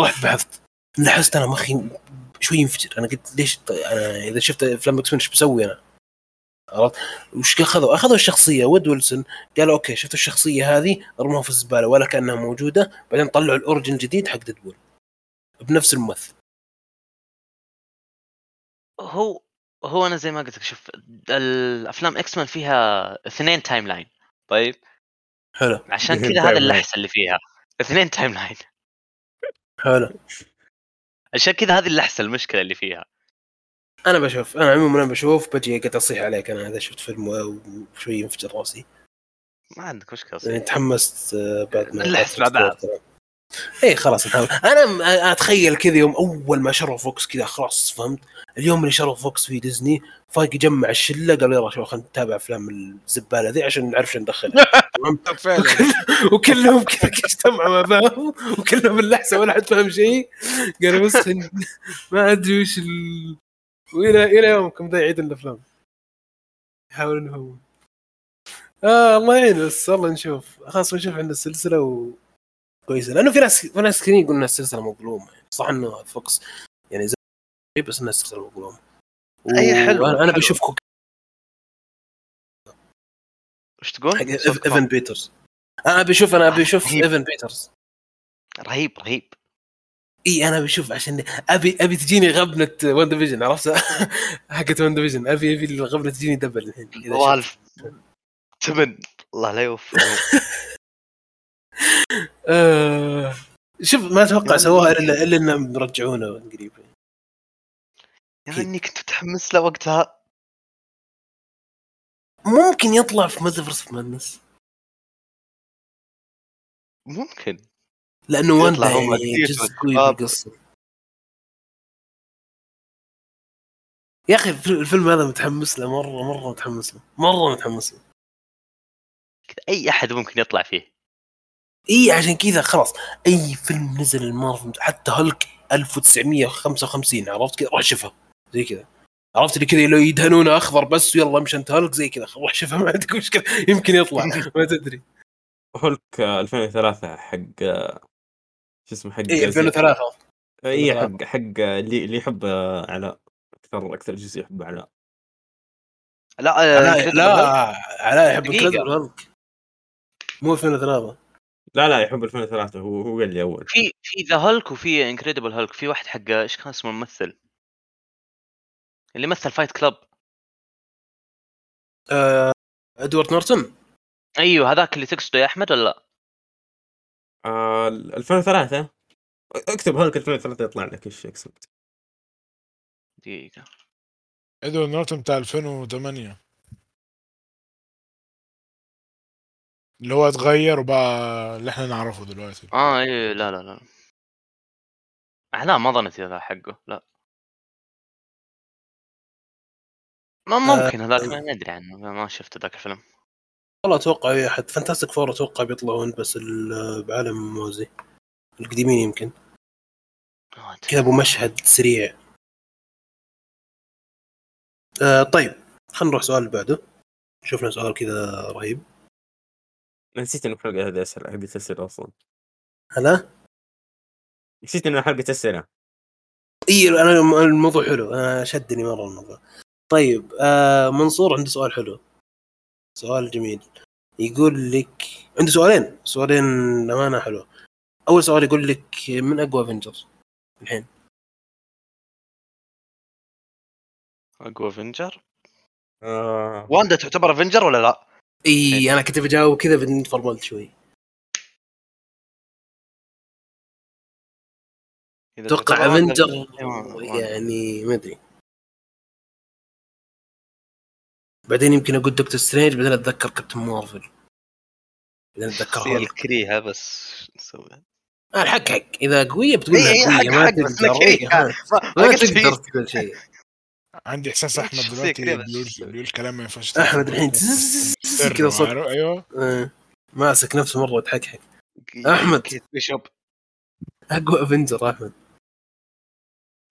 رحت بحثت. لاحظت أنا مخي شوي ينفجر. أنا قلت ليش أنا إذا شفت افلام X-Men إيش بسوي أنا؟ عرفت؟ وش اخذوا أخذوا الشخصية. Wade Wilson قالوا okay شفتوا الشخصية هذه؟ رموها في الزبالة ولا كأنها موجودة. بعدين طلعوا ال origin الجديد حق Deadpool. بنفس الممثل.
هو هو أنا زي ما قلت لك شوف الأفلام X-Men فيها اثنين timeline طيب؟
حلو.
عشان كذا هذا. اللحسه اللي فيها. اثنين timeline
حلو.
عشان كذا هذه اللحسه المشكلة اللي فيها.
أنا بشوف أنا عموما أنا بشوف بجي قاعد أصيح عليك أنا اذا شفت فيلم وشوي ينفجر راسي
ما عندك مشكلة
يعني. تحمست آه، بعد ما
نلحس مع بعض.
اي خلاص نحاول. أنا أتخيل كذا يوم أول ما شروا Fox كذا خلاص فهمت. اليوم اللي شروا Fox في Disney Feige يجمع الشلة قال يلا شو خلينا نتابع أفلام الزبالة ذي عشان نعرف شو ندخلها. تمام؟ وكلهم كذا اجتمعوا مع بعض وكلهم اللحسه ولا حد فاهم شيء. قالوا بس ما أدري وش ال... والى إلى يومكم ذا يعيدون الأفلام. يحاولون يفهمون آه الله يعين بس والله نشوف. خلاص نشوف عندنا السلسلة و كويسة. لأنه في ناس في ناس كثيرين يقولون ان السلسله مظلومة. يعني صح إنه Fox يعني زي بس ان السلسله مظلومة.
أي حلو،
أنا,
أنا.
بشوف كوك
وش تقول؟
ايفن بيترز أنا بشوف أنا بشوف. ايفن بيترز
رهيب رهيب.
إي أنا بشوف عشان ابي أبي تجيني غبنة WandaVision عرفت؟ حقت WandaVision ابي أبي الغبنة تجيني double الحين.
والف. ثمن. الله لا يوفقهم
آه شوف ما أتوقع سووها الا إلا إنهم رجعونا قريب.
يعني إني كنت متحمس له وقتها.
ممكن يطلع في Multiverse of Madness
ممكن.
لأنه واندا يعني جزء قوي. بالقصة. يا أخي الفيلم هذا متحمس له مره مرة متحمس له. مرة متحمس له.
أي أحد ممكن يطلع فيه.
إي عشان كذا خلاص. أي فيلم نزل المارفل حتى هلك 1955 عرفت كذا؟ روح شوفها زي كذا. عرفت اللي كذا لو يدهنونه أخضر بس ويلا امشي انت هلك زي كذا. روح شوفها ما عندك مشكلة. يمكن يطلع ما تدري.
هولك آه، 2003 حق شو اسمه حق
إي 2003
إي
2003.
حق حق اللي اللي يحب علاء أكثر أكثر جزء يحب علاء
لا آه،
علاء لا
Hulk.
علاء يحب. كذا هلك مو 2003
لا لا يحب 2003 هو هو قال لي أول.
في في ذا هولك وفي Incredible Hulk في واحد حق إيش كان اسمه الممثل؟ اللي مثل Fight Club
آه، إدوارد نورتون؟
أيوه هذاك اللي تقصده يا أحمد ولا لا؟
آه 2003 اكتب هولك 2003 يطلع لك إيش اقصد
دقيقة.
إدوارد نورتون بتاع 2008 اللي هو اتغير وبقى اللي إحنا نعرفه دلوقتي.
آه اي لا لا لا. آه، لا ما ظنيت هذا حقه لا. ما ممكن هذاك ما ندري عنه ما- شفت ذاك الفيلم.
والله أتوقع اي احد Fantastic Four أتوقع بيطلعون بس ال- بعالم موزي القديمين يمكن. كذا أبو مشهد سريع. آه طيب خلينا نروح سؤال اللي بعده. شفنا سؤال كذا رهيب.
نسيت إنه حلقة هذه أسئلة حلقة أسئلة أصلا.
هلا؟
نسيت إنه حلقة أسئلة.
إي أنا الموضوع حلو أنا شدني مرة الموضوع. طيب آه منصور عنده سؤال حلو. سؤال جميل. يقول لك عنده سؤالين سؤالين للامانه حلو. أول سؤال يقول لك من أقوى Avengers الحين؟
أقوى Avenger
آه.
واندا تعتبر Avenger ولا لا؟
إي أنا كنت بجاوب كذا تفرملت شوي.
أتوقع Avenger.
يعني ما أدري. بعدين يمكن أقول دكتور سترينج بعدين أتذكر كابتن مارفل بعدين أتذكر
الكريهة بس نسوي؟
آه الحق حق. إذا قوية بتقول قويه
حق
ما
حق بس
تقدر. إيه،
ما
تقدر. تقول شيء.
عندي إحساس
أحمد
دلوقتي. بيقول بيقول كلام ما ينفعش
أحمد الحين كذا صوت.
أيوه.
آه، ماسك نفسه مرة وتحكحك أحمد.
كيت بيشوب.
أقوى Avenger أحمد.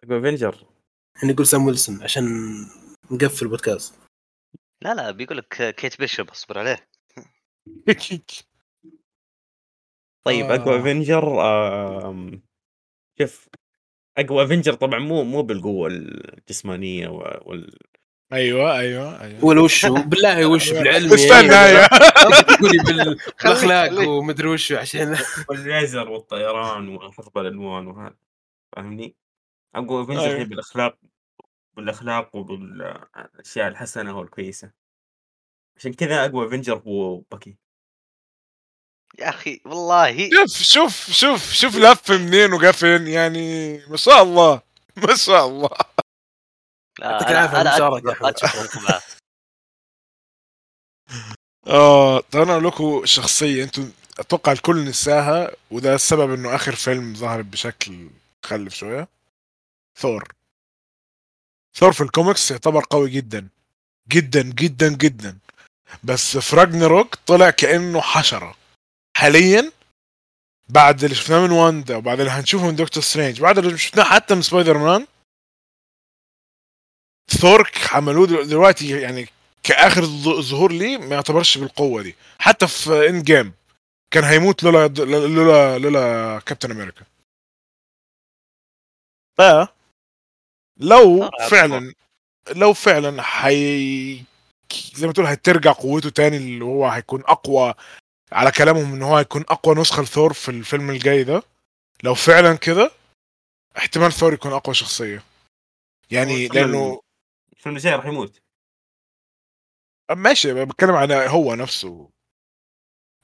أقوى Avenger
إحنا نقول سام ويلسون عشان نقفل البودكاست.
لا لا بيقول لك كيت بيشوب اصبر عليه.
طيب أقوى
آه.
Avenger آم، شوف. أقوى Avenger طبعا مو مو بالقوة الجسمانية وال
أيوه أيوه أيوه.
ولا وشو بالله وش بالعلم
استنى
يعني؟
يا
تقولي بال-
بالأخلاق.
ومدري وشو عشان.
والليزر والطيران وحرب الألوان وهذا فاهمني؟ أقوى افنجر هي
أيوة.
بالأخلاق بالأخلاق وبالأشياء الحسنة والكويسة. عشان كذا أقوى افنجر هو باكي
يا أخي والله.
شوف شوف شوف شوف لف منين وقفن يعني ما شاء الله ما شاء الله.
لا
يعطيك.
أتفق معكم.
آه أنا أقول لكم شخصيه أنتم أتوقع الكل نساها وده السبب إنه آخر فيلم ظهر بشكل مخلف شوية. ثور. ثور في الكوميكس يعتبر قوي جدا جدا جدا جدا. بس في طلع كأنه حشرة. حاليا بعد اللي شفناه من واندا وبعد اللي هنشوفه من دكتور سترينج بعد اللي شفناه حتى من سبايدر مان ثور عملوه دل- دلوقتي يعني كآخر ظهور ليه ما يعتبرش بالقوة دي حتى في Endgame كان هيموت لولا لولا لولا كابتن أمريكا ف لو
ثور عبقري.
فعلا لو فعلا حي زي ما تقول هترجع قوته تاني اللي هو هيكون أقوى على كلامهم إن هو هيكون أقوى نسخة لثور في الفيلم الجاي ده. لو فعلا كده احتمال ثور يكون أقوى شخصية. يعني لأنه
الفيلم الجاي راح يموت.
ماشي بتكلم عن هو نفسه.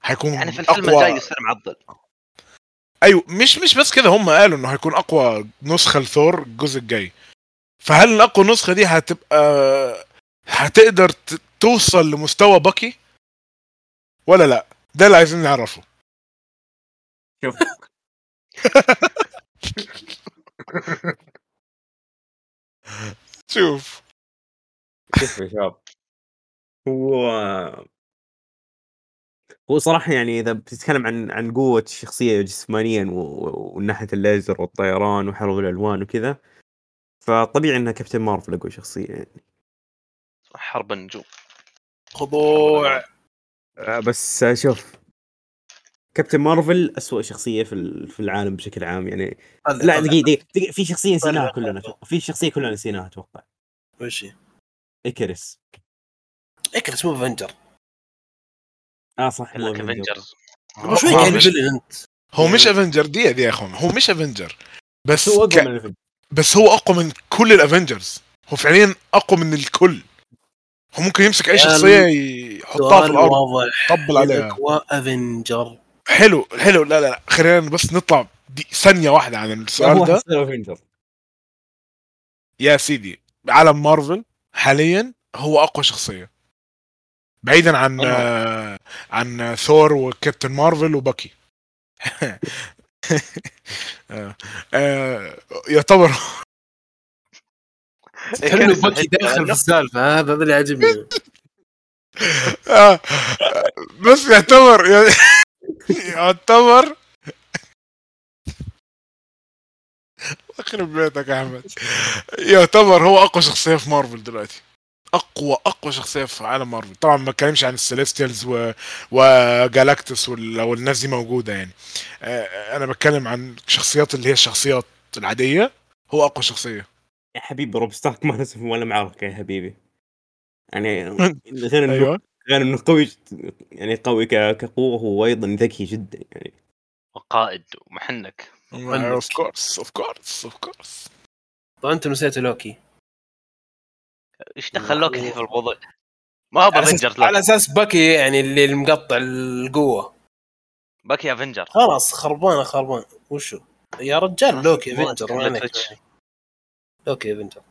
هيكون
يعني في الفيلم
اقوى
الجاي يصير معضل.
أيوه مش مش بس كده هم قالوا إنه هيكون أقوى نسخة لثور الجزء الجاي. فهل الأقوى نسخة دي هتبقى هتقدر ت- توصل لمستوى باكي؟ ولا لأ؟ ده اللي عايزين نعرفه.
شوف.
شوف.
شوف يا شباب. هو هو صراحة يعني إذا بتتكلم عن عن قوة الشخصية جسمانيا و- و- ومن ناحية الليزر والطيران وحرب الألوان وكذا فطبيعي إنها كابتن مارفل أقوى شخصية يعني.
حرب النجوم.
خضوع.
بس آه، شوف كابتن مارفل أسوأ شخصية في ال- في العالم بشكل عام يعني لا دقيقة دقيقة في شخصية نسيناها. كلنا في شخصية كلنا نسيناها أتوقع.
وش هي؟
إيكريس
اكل اسمه Avenger
آه صح
قبل شوي
هو
قاعد انت
هو مش Avenger دي دي يا أخوان. هو مش Avenger بس
هو
ك...
أقوى من الفيلم
بس هو أقوى من كل ال Avengers هو فعليا أقوى من الكل. هو ممكن يمسك أي
يعني
شخصية يحطها في
الأرض
طبل عليها.
اقوى افنجر
حلو حلو. لا لا لا. خلينا بس نطلع دي ثانية واحدة عن
هو
السؤال ده
افنجر
يا سيدي عالم مارفل حاليا هو أقوى شخصية. بعيدا عن آه عن ثور وكابتن مارفل وباكي. آه، آه، يعتبر
حلو باكي داخل في السالفة هذا هذا اللي عجبني
آه، بس يعتبر يعتبر يخرب بيتك يا أحمد. يعتبر هو أقوى شخصية في مارفل دلوقتي. اقوى أقوى شخصية في عالم مارفل. طبعا ما بتكلمش عن ال Celestials و... وجالاكتوس وال... والناس دي موجودة يعني. آه، أنا بتكلم عن شخصيات اللي هي الشخصيات العادية. هو أقوى شخصية.
يا حبيبي روب ستارك ما نسف ولا معركه يا حبيبي. يعني غير إنه
أيوه.
غير إنه قوي يعني قوي ك- كقوة هو أيضا ذكي جدا يعني.
وقائد ومحنك.
Of course of course of course
طبعا أنتم نسيتوا لوكي.
إيش دخل لوكي في الموضوع؟ ما هو
على أساس,
Avengers
على أساس باكي يعني اللي المقطع القوة.
باكي افنجر
خلاص خربانة خربان وشو؟ يا رجال لوكي
ما أفنجر
لوكي افنجر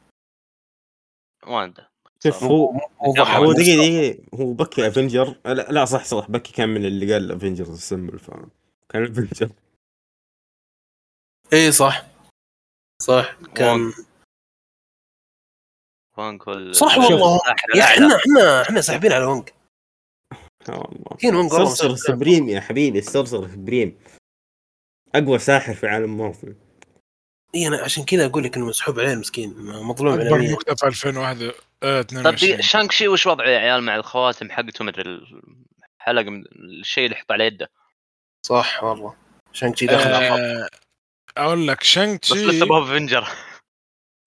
واندا
شوف. هو
هو.
دقيقة دقيقة. هو بكي افنجر لا, لا صح صح. بكي كان من اللي قال افنجرز السمبل ف كان افنجر
اي صح. صح. كان
وانج وال-
صح. والله. يا. إحنا إحنا إحنا ساحبين على
يا
ونج والله
صرصر
مسكر.
سبريم يا حبيبي الصرصر سبريم. أقوى ساحر في عالم مارفل.
اي أنا عشان كذا أقول لك إنه مسحوب عليه المسكين مظلوم
نكته في 2001 آه،
طب
22
دقيقة، شانك شي وش وضعه يا عيال مع الخواتم حقته مدري الحلقة من الشيء اللي يحط على يده؟
صح والله. كذا دخل أخاف.
آه، أقول لك شانك
بس لسه ما هو افنجر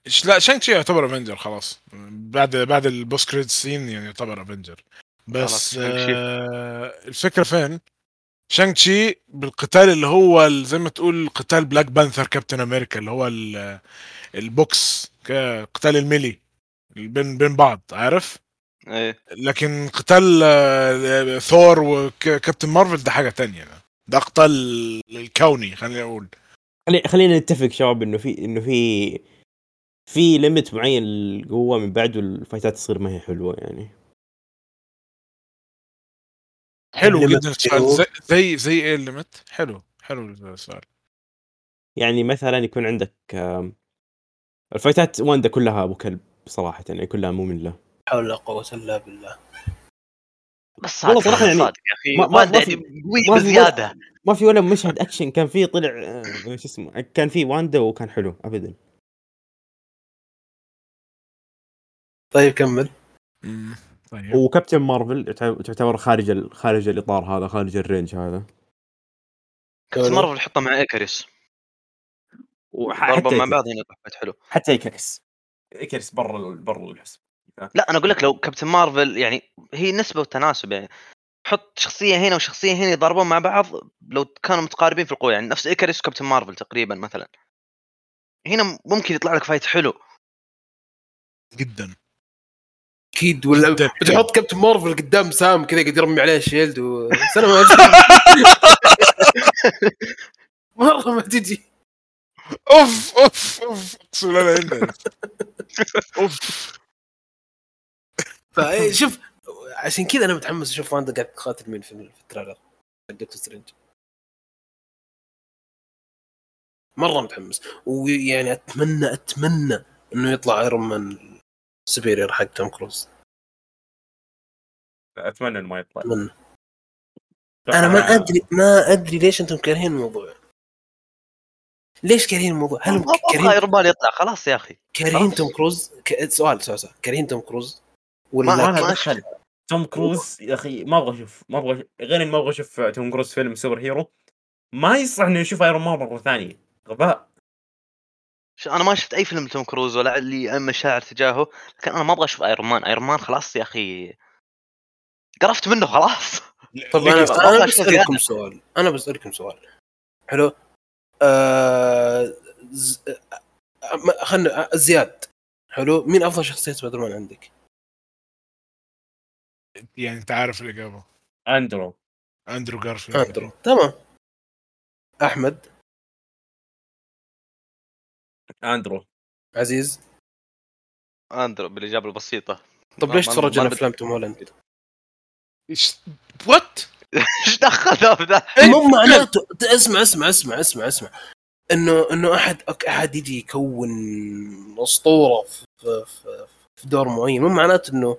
إيش- لا شانك تشي يعتبر افنجر خلاص. بعد بعد ال post credit scene يعني يعتبر افنجر بس
شانج شي.
آه الفكرة فين؟ شانج تشي بالقتال اللي هو زي ما تقول قتال بلاك بانثر كابتن أمريكا اللي هو ال- ال box قتال ال melee بين بين بعض عارف؟
إيه.
لكن قتال ثور وكابتن مارفل ده حاجة تانية. ده قتال الكوني خليني أقول.
خلي خلينا نتفق شباب إنه في إنه في في limit معين للقوة من بعده ال fight ات تصير ما هي حلوة يعني.
حلو جدا السؤال. زي زي, زي إيه ال limit؟ حلو حلو السؤال
يعني مثلا يكون عندك ال fight ات واندا كلها أبو كلب صراحة يعني كلها ممله
حول لا قوة إلا بالله.
بس
والله
صادق
صراحة يعني
صادق يا أخي.
ما- ما-
واندا
ما في-
يعني قوي
ما في
بزيادة.
ما في ولا مشهد أكشن. كان فيه طلع آه، شو اسمه كان فيه واندا وكان حلو ابدا.
طيب كمل.
طيب
وكابتن مارفل تعتبر خارج ال- خارج الإطار هذا خارج ال range هذا.
كابتن مارفل حطه مع ايكاريس
وحتى
ضربوا مع بعض هنا حلو.
حتى ايكاريس ايكاريس برا برا الحسبة
لا أنا أقول لك لو كابتن مارفل يعني هي نسبة وتناسب يعني. حط شخصية هنا وشخصية هنا يضربون مع بعض لو كانوا متقاربين في القوة يعني. نفس ايكاريس وكابتن مارفل تقريبا مثلا. هنا ممكن يطلع لك fight حلو.
جدا.
أكيد ولا. بتحط كابتن مارفل قدام سام كذا قاعد يرمي عليه shield وسلام مره ما تجي
أوف أوف أوف. اقسم بالله أوف.
فشوف عشان كذا أنا متحمس أشوف واندا قاعد تقاتل مين في ال trailer حق دكتور سترينج مرة متحمس. ويعني أتمنى أتمنى إنه يطلع ايرون مان superior حق توم كروز
أتمنى إنه ما يطلع.
أتمنى. أنا ما ادري ما أدري ليش أنتم كارهين الموضوع. ليش كارهين الموضوع؟ هل كارهين
ايرون مان يطلع خلاص يا أخي.
كارهين. توم كروز؟ ك... سؤال سؤال سؤال. كارهين توم كروز؟
ما-
ولا
ما-
ما دخل. توم كروز يا أخي ما أبغى أشوف ما أبغى غير اني ما أبغى أشوف توم كروز فيلم superhero. ما يصلح إني أشوف ايرون مان مرة ثانية. غباء.
أنا ما شفت أي فيلم توم كروز ولا لي أي مشاعر تجاهه لكن أنا ما أبغى أشوف ايرون مان ايرون مان خلاص يا أخي. قرفت منه خلاص.
طب
أنا؟
أنا
بسألكم.
سؤال. أنا بسألكم سؤال. حلو؟ آه... ز... آه... خلنا آه، زياد. حلو؟ مين أفضل شخصية سبايدر مان عندك؟
يعني أنت عارف الإجابة.
أندرو.
أندرو جارفيلد.
أندرو. تمام. أحمد؟
أندرو.
عزيز؟
أندرو بالإجابة البسيطة.
طب ليش
ما-
تفرج
ما
على أفلام توم هولاند؟
إيش what
إيش دخل ذا ذا؟
مو معناته. اسمع اسمع اسمع اسمع اسمع. إنه إنه أحد أحد يجي يكون أسطورة في, في, في دور معين. مو معناته إنه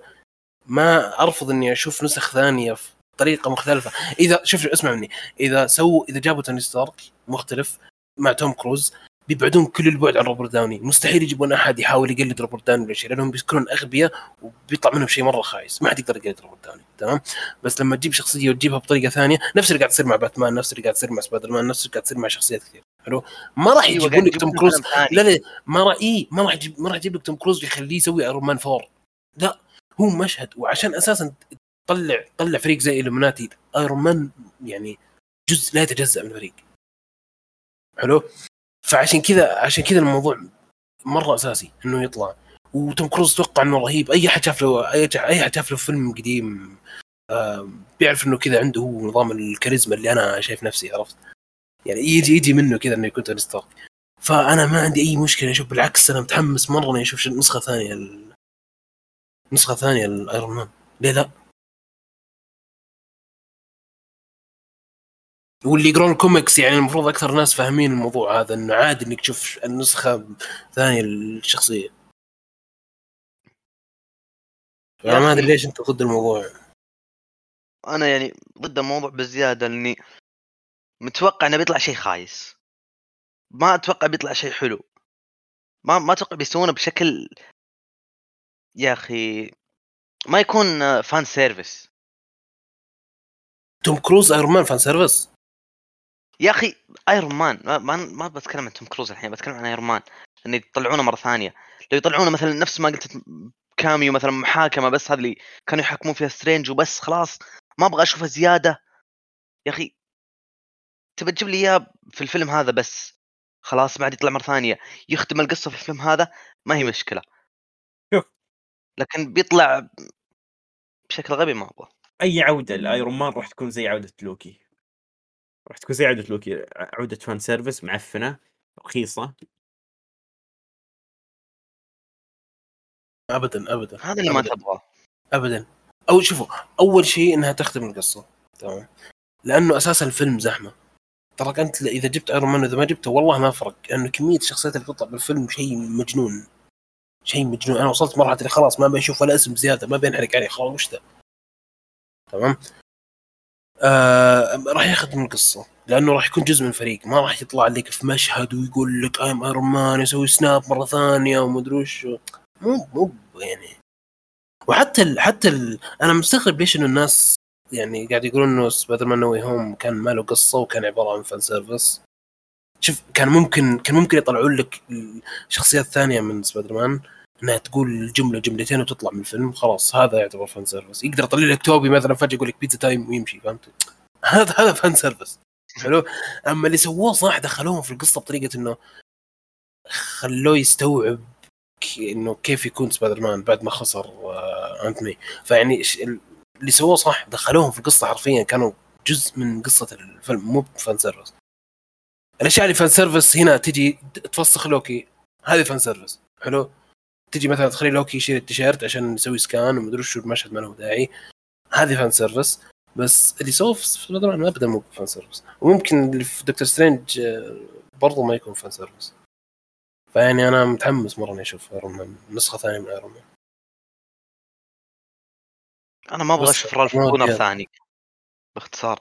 ما أرفض إني أشوف نسخ ثانية في طريقة مختلفة. إذا شوف اسمع مني. إذا سووا إذا جابوا توني ستارك مختلف مع توم كروز بيبعدون كل البعد عن روبرت داوني. مستحيل يجيبون أحد يحاول يقلد روبرت داوني ولا شيء لأنهم بيكونون أغبياء وبيطلع منهم شيء مرة خايس. ما حد يقدر يقلد روبرت داوني تمام؟ بس لما تجيب شخصية وتجيبها بطريقة ثانية نفس اللي قاعد تصير مع باتمان نفس اللي قاعد تصير مع سبايدر مان نفس اللي قاعد تصير مع شخصيات كثير. حلو؟ ما راح
أيوة،
يجيبون لك توم كروز. لا لا ما راح اي ما راح يجيب ما راح يجيب لك توم كروز ويخليه يسوي ايرون مان 4 لا هو مشهد وعشان أساسا تطلع طلع فريق زي الإلوميناتي ايرون مان يعني جزء لا يتجزأ من الفريق. حلو؟ فعشان كذا عشان كذا الموضوع مرة أساسي إنه يطلع. وتوم كروز أتوقع إنه رهيب. أي حد شاف له أي حد شاف له فيلم قديم بيعرف إنه كذا عنده هو نظام الكاريزما اللي أنا شايف نفسي عرفت؟ يعني يجي يجي منه كذا إنه يكون توني ستارك. فأنا ما عندي أي مشكلة أشوف بالعكس أنا متحمس مرة إني أشوف نسخه ثانية نسخه ثانية الايرون مان ليه لا؟ واللي يقرون الكوميكس يعني المفروض أكثر ناس فاهمين الموضوع هذا إنه عادي إنك تشوف النسخة ثانية للشخصيه أنا ما. أدري ليش أنت ضد الموضوع.
أنا يعني ضد الموضوع بزيادة لأني متوقع إنه بيطلع شيء خايس. ما أتوقع بيطلع شيء حلو. ما ما أتوقع بيسوونه بشكل يا أخي ما يكون fan service.
توم كروز ايرون مان fan service؟
يا أخي ايرون مان ما, ما, ما بتكلم عن توم كروز الحين بتكلم عن ايرون مان إن يطلعونه مرة ثانية. لو يطلعونه مثلا نفس ما قلت cameo مثلا محاكمة بس هذه اللي كانوا يحكمون فيها سترينج وبس خلاص ما أبغى أشوفه زيادة. يا أخي تبى تجيب لي إياه في الفيلم هذا بس خلاص بعد يطلع مرة ثانية. يختم القصة في الفيلم هذا ما هي مشكلة.
شوف.
لكن بيطلع بشكل غبي ما أبغى.
أي عودة لأيرون مان راح تكون زي عودة لوكي. راح تكون زي عودة لوكي عودة fan service معفنة رخيصة.
ابدا ابدا
هذا اللي ما. تبغاه.
ابدا. أو شوفوا أول شيء إنها تختم القصة تمام؟ لأنه أساسا الفيلم زحمة. تراك أنت إذا جبت ايرون مان واذا ما جبته والله ما فرق لأنه كمية الشخصيات اللي تطلع بالفيلم شيء مجنون. شيء مجنون. أنا وصلت مرحلة اللي خلاص ما بشوف ولا اسم زيادة ما بينحرق عليه خلاص وش ذا؟ تمام؟ راح يختم القصة لأنه راح يكون جزء من الفريق ما راح يطلع لك في مشهد ويقول لك I'm ايرون مان يسوي snap مرة ثانية ومدري وش. مو مو يعني. وحتى ال حتى ال أنا مستغرب ليش إنه الناس يعني قاعد يقولون إنه سبايدر مان نوي هوم كان ما له قصة وكان عبارة عن fan service شوف كان ممكن كان ممكن يطلعون لك شخصيات ثانية من سبايدر مان انها تقول جملة جملتين وتطلع من الفيلم خلاص هذا يعتبر fan service يقدر يطلع لك توبي مثلا فجأة يقول لك pizza time ويمشي فهمت؟ هذا هذا fan service حلو؟ أما اللي سووه صح دخلوهم في القصة بطريقة إنه خلوه يستوعب إنه كيف يكون سبايدر مان بعد ما خسر آه، انت مي فيعني اللي سووه صح دخلوهم في القصة حرفيا كانوا جزء من قصة الفيلم مو fan service الأشياء اللي fan service هنا تجي تفسخ لوكي هذه fan service حلو؟ تجي مثلا تخلي لوكي يشيل التيشيرت عشان يسوي scan ومدري شو المشهد ما له داعي. هذه fan service بس اللي سووه في سبايدر مان ابدا مو fan service وممكن اللي في دكتور سترينج آه، برضو ما يكون fan service فيعني أنا متحمس مرة إني أشوف ايرون مان نسخة ثانية من ايرون مان
أنا ما
أبغى
أشوف رالف
أدري.
ثاني. باختصار.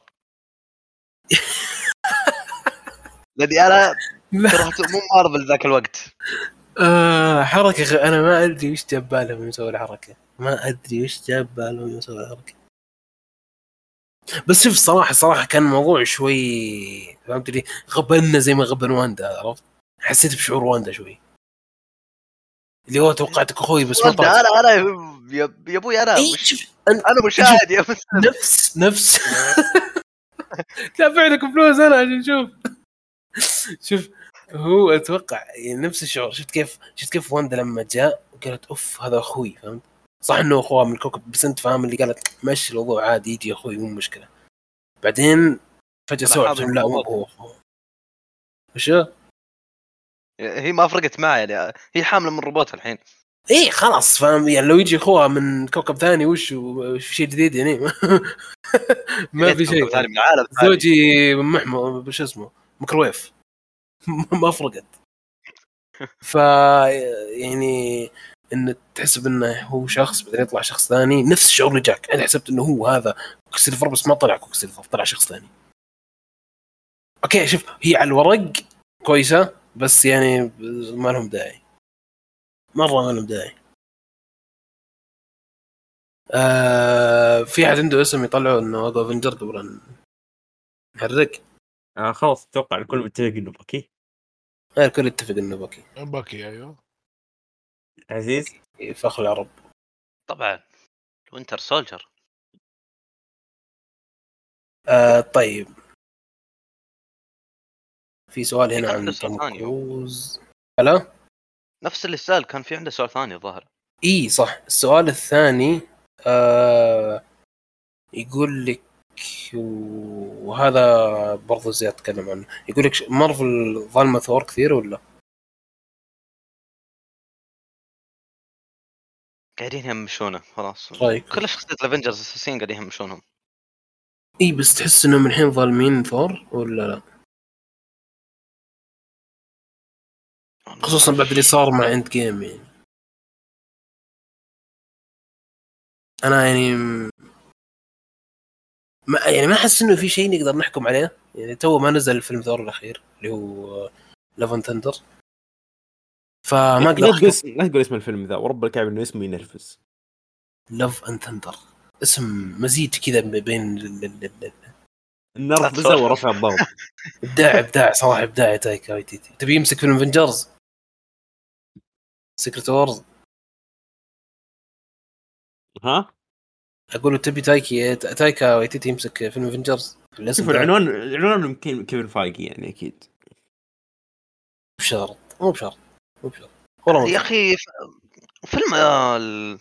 لأني
أنا
كرهت مو مارفل ذاك الوقت.
آه حركة غ... أنا ما أدري وش جاب بالهم يسوي الحركة. ما أدري وش جاب بالهم يسوي الحركة. بس شوف صراحة صراحة كان الموضوع شوي فهمت لي غبنا زي ما غبن واندا عرفت؟ حسيت بشعور واندا شوي. اللي هو توقعتك أخوي بس ما طلعت
أنا أنا يا أبوي أنا
اي
مش أنا مشاهد يا بس
نفس نفس. دافع لك فلوس أنا عشان شوف. شوف هو أتوقع يعني نفس الشعور. شفت كيف شفت كيف واندا لما جاء وقالت أوف هذا أخوي فهمت؟ صح إنه اخوها من الكوكب بس أنت فاهم اللي قالت مشي الموضوع عادي يجي أخوي مو مشكلة. بعدين
فجأة
سوى لا مو. هو أخوه. وش هو؟
هي ما فرقت معي يعني هي حاملة من روبوت الحين.
إيه خلاص فاهم؟ يعني لو يجي أخوها من كوكب ثاني وش شيء جديد يعني؟ ما في شيء.
ثاني من العالم.
زوجي محمر شو اسمه؟ ميكروويف. ما فرقت. ف يعني إن تحسب إنه هو شخص بعدين يطلع شخص ثاني نفس الشعور اللي جاك أنا حسبت إنه هو هذا كوكسيلفر بس ما طلع كوكسيلفر طلع شخص ثاني. okay شوف هي على الورق كويسة بس يعني ما لهم داعي. مرة ما لهم داعي. آه في أحد عنده اسم يطلعوا إنه اقوى Avenger قبل ان نحرق
آه خلاص أتوقع الكل متفق إنه باكي
آه، الكل يتفق إنه باكي.
باكي أيوه.
عزيز؟
فخر العرب.
طبعا. وينتر سولجر
آه طيب. في سؤال هنا عن
عنده سؤال
توم
ثاني. هو.
كروز. هلا؟
نفس اللي سأل كان في عنده سؤال ثاني الظاهر.
إي صح. السؤال الثاني آه يقول لك وهذا برضو زياد تكلم عنه يقول لك مارفل ظالمة ثور كثير ولا؟
قاعدين يهمشونه خلاص
رايك؟
كل شخصيات الافنجرز الاساسيين قاعدين يهمشونهم
إي بس تحس إنهم الحين ظالمين ثور ولا لا؟ خصوصا بعد اللي صار مع اند جيم يعني أنا يعني ما يعني ما أحس إنه في شيء نقدر نحكم عليه. يعني تو ما نزل الفيلم ثور الأخير اللي هو Love and Thunder فما أقدر
لا تقول اسم لا تقول اسم الفيلم ذا. ورب الكعبه إنه اسمه ينرفز.
Love and Thunder اسم مزيج كذا بين ال- ال- ال- ال-
النرفزة ورفع الضغط
إبداع إبداع صراحة إبداع تايكا وايتيتي. تبي يمسك فيلم افنجرز سيكريت وورز
ها؟
أقول تبي تايكا تايكا وايتيتي يمسك فيلم افنجرز
شوف العنوان العنوان يمكن كيفن فايقي يعني أكيد.
مو بشرط مو بشرط مو بشرط. والله
يا. أخي فيلم آه، ال-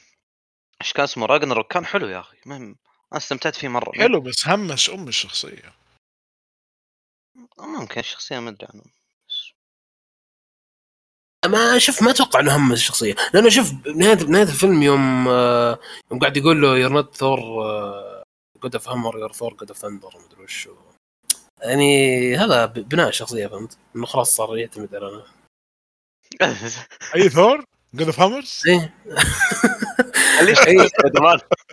إيش كان اسمه؟ راجناروك كان حلو يا أخي. مهم. أنا استمتعت فيه مرة.
حلو بس همش أم الشخصية.
ممكن الشخصية ما أدري عنه.
ما شوف ما أتوقع إنه هم الشخصية. لأنه شوف بنهايه بنهايه الفيلم يوم آه، يوم قاعد يقول له you're not Thor god of hammer you're Thor god of thunder مدري وش. يعني هذا بناء الشخصية فهمت؟ إنه خلاص صار يعتمد على
اي Thor god of hammers
إيه.
ليش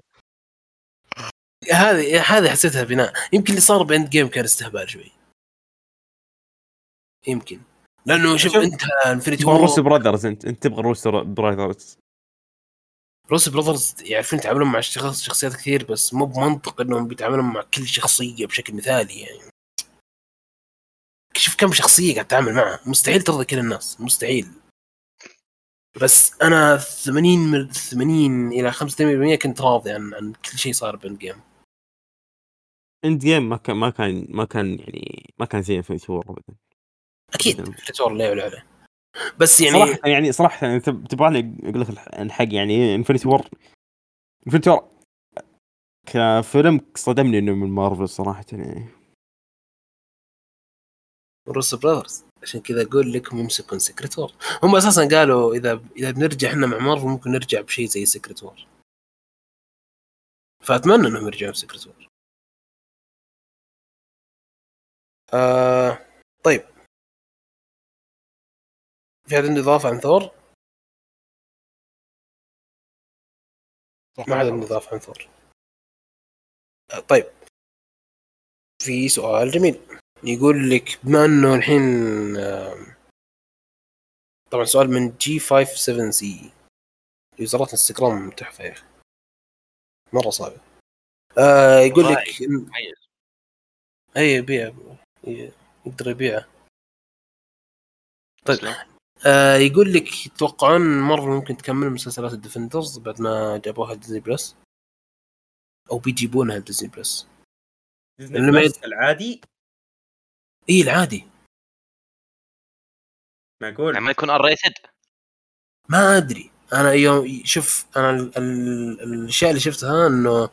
هذه هذه حسيتها بناء. يمكن اللي صار ب Endgame كان استهبال شوي. يمكن. لأنه شوف أنت Infinity
تبغى Russo Brothers أنت أنت تبغى روس براذرز.
روس براذرز يعرفون يتعاملون مع شخص شخصيات كثير بس مو بمنطق إنهم بيتعاملون مع كل شخصية بشكل مثالي يعني. شوف كم شخصية قاعد تتعامل معها. مستحيل ترضي كل الناس. مستحيل. بس أنا 80 من 80 إلى 85% كنت راضي عن عن كل شيء صار ب
Endgame. Endgame ما كان ما كان ما كان يعني ما كان زي Infinity War ابدا. أكيد.
فريتور لا يعلى عليه بس يعني
صراحة يعني صراحة يعني تب- تبغاني أقول لك الح- الحق يعني Infinity War Infinity War كفيلم صدمني إنه من مارفل صراحة يعني.
Russo Brothers عشان كذا أقول لكم يمسكون Secret War هم أساسا قالوا إذا إذا بنرجع إحنا مع مارفل ممكن نرجع بشيء زي Secret War فأتمنى إنهم يرجعون ب Secret War آه طيب. في حد عنده اضافه عن ثور؟ ما حد عنده اضافه عن ثور. طيب. في سؤال جميل. يقول لك بما أنه الحين طبعا سؤال من جي 57 سي يوزرات انستغرام تحفه يا أخي. مرة صعبه آه يقول لك أي يبيع. يقدر يبيعه. طيب. آه يقول لك تتوقعون مارفل ممكن تكمل مسلسلات ال Defenders بعد ما جابوها Disney Plus؟ أو بيجيبونها Disney Plus لما
بس العادي؟
إي العادي.
معقول؟
يعني ما يكون R rated
ما أدري. أنا يوم شوف أنا ال... ال... الأشياء اللي شفتها إنه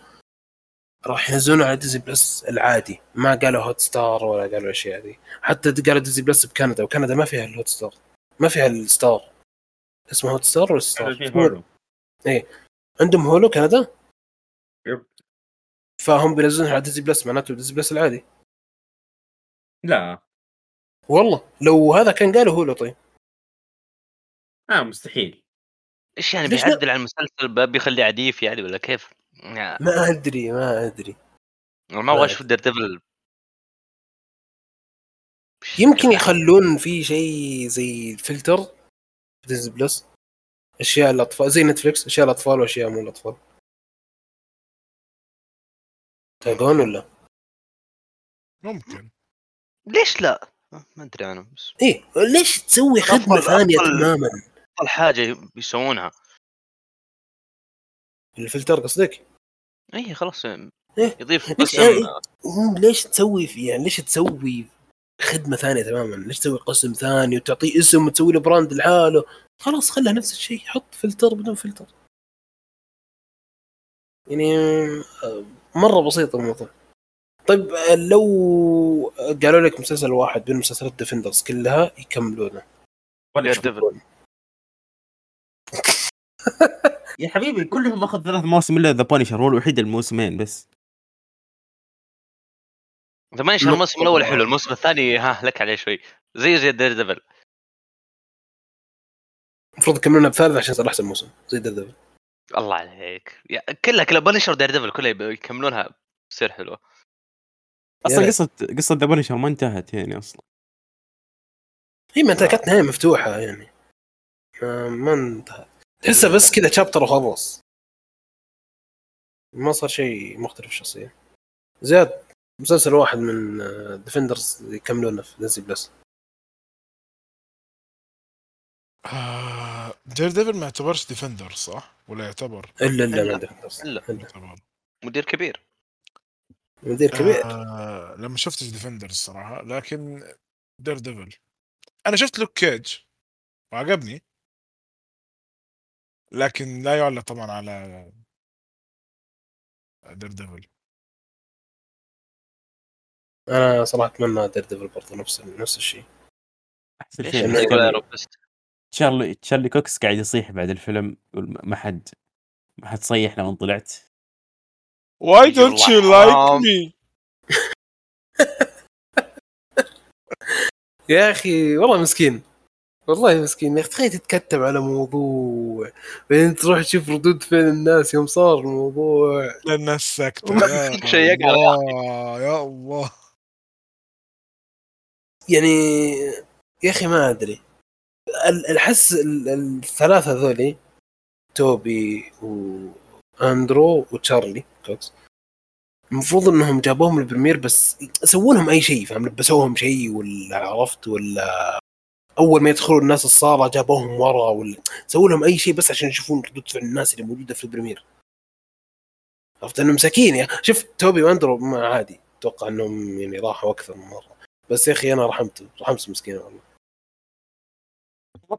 راح ينزلون على Disney Plus العادي. ما قالوا Hotstar ولا قالوا الأشياء دي. حتى قالوا Disney Plus بكندا وكندا ما فيها ال Hotstar. ما فيها ال Star اسمه Hotstar ولا
Star Hulu.
عندهم Hulu كندا
yep.
فهم بينزلونها على Disney Plus معناته Disney Plus العادي
لا
والله لو هذا كان قالوا Hulu طيب
آه مستحيل
إيش يعني؟ بيعدل على المسلسل بيخليه عديف يعني ولا كيف؟ يعني
ما أدري ما
أدري ما أبغى. أشوف Daredevil
يمكن يخلون في شيء زي filter Disney Plus أشياء الاطفال زي Netflix أشياء الاطفال وأشياء مو الاطفال تلقون ولا؟
ممكن
ليش لا؟ ما أدري أنا بس
إيه ليش تسوي خدمة
أفضل-
ثانية
أفضل-
تماما؟
افضل حاجة يسوونها
الفلتر قصدك؟
اي خلاص
إيه.
يضيف
ليش
قسم
إيه؟ مم، ليش تسوي في يعني ليش تسوي خدمة ثانية تماما؟ ليش تسوي قسم ثاني وتعطيه اسم وتسوي له brand لحاله؟ خلاص خلها نفس الشيء حط فلتر بدون فلتر. يعني آه، مرة بسيط الموضوع. طيب آه، لو قالوا لك مسلسل واحد من مسلسلات Defenders كلها يكملونه
ولا. يا حبيبي كلهم أخذ ثلاث مواسم إلا The Punisher هو الوحيد الموسمين بس
The Punisher الموسم الأول حلو الموسم الثاني ها لك عليه شوي. زي زي Daredevil
المفروض يكملونها بثالث عشان يصير أحسن موسم. زي Daredevil
الله عليك. يا- كلها كلها Punisher Daredevil كلها يكملونها تصير
حلوة
أصلا.
قصة قصة The Punisher ما انتهت يعني أصلا.
هي ما انت كانت نهاية مفتوحة يعني. ما, ما انتهت. تحسها بس كذا chapter وخلص ما صار شيء مختلف شخصيا. زياد مسلسل واحد من Defenders يكملونه في Disney Plus
دير ديفل ما يعتبرش ديفندر صح؟ ولا يعتبر؟
الا إلا
إلا.
ما ديفندرز
إلا.
إلا.
يعتبر
مدير كبير.
مدير كبير.
آه لما شفتش ديفندرز الصراحه لكن دير ديفل أنا شفت لوك كيج وعجبني. لكن لا يعلى طبعا على دير ديفل
أنا صراحة اتمنى دير ديفل برضه نفس نفس الشيء.
أحسن
شيء تشارلي- تشارلي كوكس قاعد يصيح بعد الفيلم يقول ما حد ما حد صيح لما طلعت.
Why
don't you like
me؟
يا أخي والله مسكين. والله مسكين. يا أخي تخيل تتكتب على موضوع. بعدين تروح تشوف ردود فعل الناس يوم صار الموضوع.
الناس
يقرأ يا
الله يا الله.
يعني يا أخي ما أدري. ال- الحس ال- الثلاثة ذولي توبي واندرو وتشارلي كوكس المفروض إنهم جابوهم ال premiere بس سووا لهم أي شيء فاهم لبسوهم شيء ولا عرفت ولا أول ما يدخلوا الناس الصالة جابوهم ورا ولا سووا لهم أي شيء بس عشان يشوفون ردود فعل الناس اللي موجودة في ال premiere. عرفت؟ انهم مساكين يا شوف توبي وأندرو ما عادي. أتوقع إنهم يعني راحوا أكثر من مرة. بس يا أخي أنا رحمته رحمت مسكين والله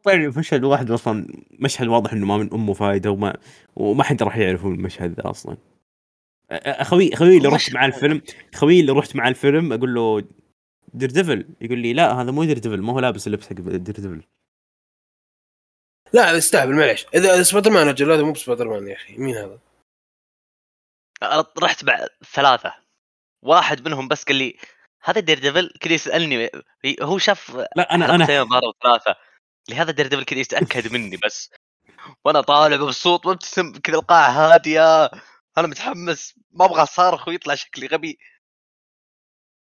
طلع لي مشهد واحد أصلا مشهد واضح إنه ما من أمه فايدة وما وما حد راح يعرفون المشهد ذا أصلا. أخوي أخوي اللي رحت
مشهد
مع الفيلم أخوي اللي رحت مع الفيلم أقول له Daredevil يقول لي لا هذا مو Daredevil ما هو لابس اللبس حق Daredevil
لا يستهبل معليش. اذا إذا سبايدر مان أجل هذا مو بسبايدر مان يا أخي. مين هذا؟
أنا رحت مع ثلاثة. واحد منهم بس قال لي هذا Daredevil كذا يسألني هو شاف
لا أنا
أنا ضرب ثلاثة. لهذا Daredevil كذا يتأكد مني بس. وأنا طالع مبسوط مبتسم كذا القاعة هادية. أنا متحمس. ما أبغى اصارخ ويطلع شكلي غبي.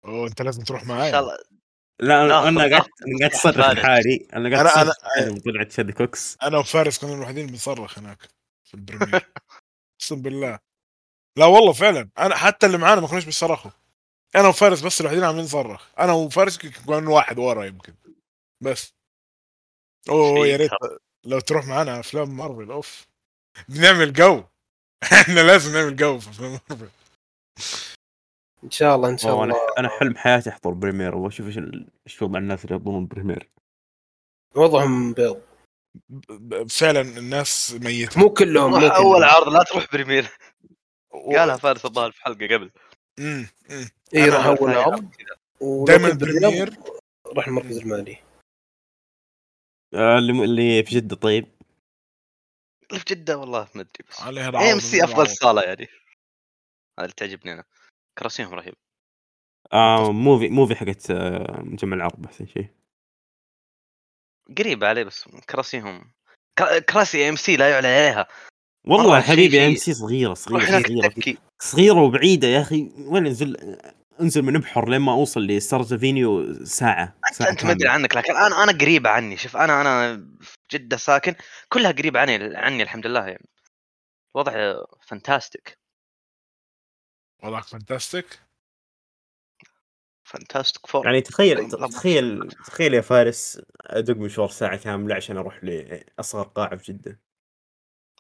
أوه أنت لازم تروح
إن
معايا.
شاء الله.
لا أنا أنا قعدت
ناخذ أصرخ.
لحالي.
أنا
اصرخ
أنا-
لحالي طلعت Charlie Cox
أنا وفارس كنا الوحيدين اللي بنصرخ هناك في ال premiere أقسم بالله. لا والله فعلا. أنا حتى اللي معانا ما كناش بيصرخوا. أنا وفارس بس الوحيدين عاملين نصرخ أنا وفارس كان واحد ورا يمكن. بس.
أوه
يا ريت لو تروح معانا أفلام مارفل أوف. بنعمل جو. إحنا لازم نعمل جو في أفلام مارفل.
إن شاء الله إن شاء الله.
أنا حلم حياتي أحضر premiere. واشوف إيش ال- إيش وضع الناس اللي يحضرون premiere.
وضعهم بيض.
فعلا الناس ميتة.
مو كلهم مو.
أول عرض لا تروح
premiere.
قالها فارس الظاهر في حلقة قبل.
مم، مم.
اي راح
أول
عرض
كذا.
ولو
دايماً
كنت بالرياض،
premiere.
راح المركز المالي.
آه، اللي اللي في جدة طيب.
اللي في جدة والله ما أدري بس.
عليها
AMC
أفضل.
صالة يعني. هذا اللي تعجبني أنا. كراسيهم رهيب.
آه Muvi Muvi حقت آه، مجمع العرب أحسن شيء.
قريب عليه بس كراسيهم. كرا- كراسي AMC لا يعلى عليها.
والله حبيبي AMC
صغيرة
صغيرة
صغيرة.
صغيرة وبعيدة يا أخي. وين نزل؟ انزل من ابحر لين ما اوصل ل Stars Avenue ساعة
انت
ساعة
أنت ما
أدري.
عنك لكن أنا أنا قريبة عني شوف أنا أنا في جدة ساكن كلها قريبة عني عني الحمد لله يعني. الوضع fantastic
وضعك fantastic
Fantastic Four
يعني تخيل
لا،
تخيل تخيل يا فارس أدق مشوار ساعة كاملة عشان أروح لأصغر قاعة في جدة.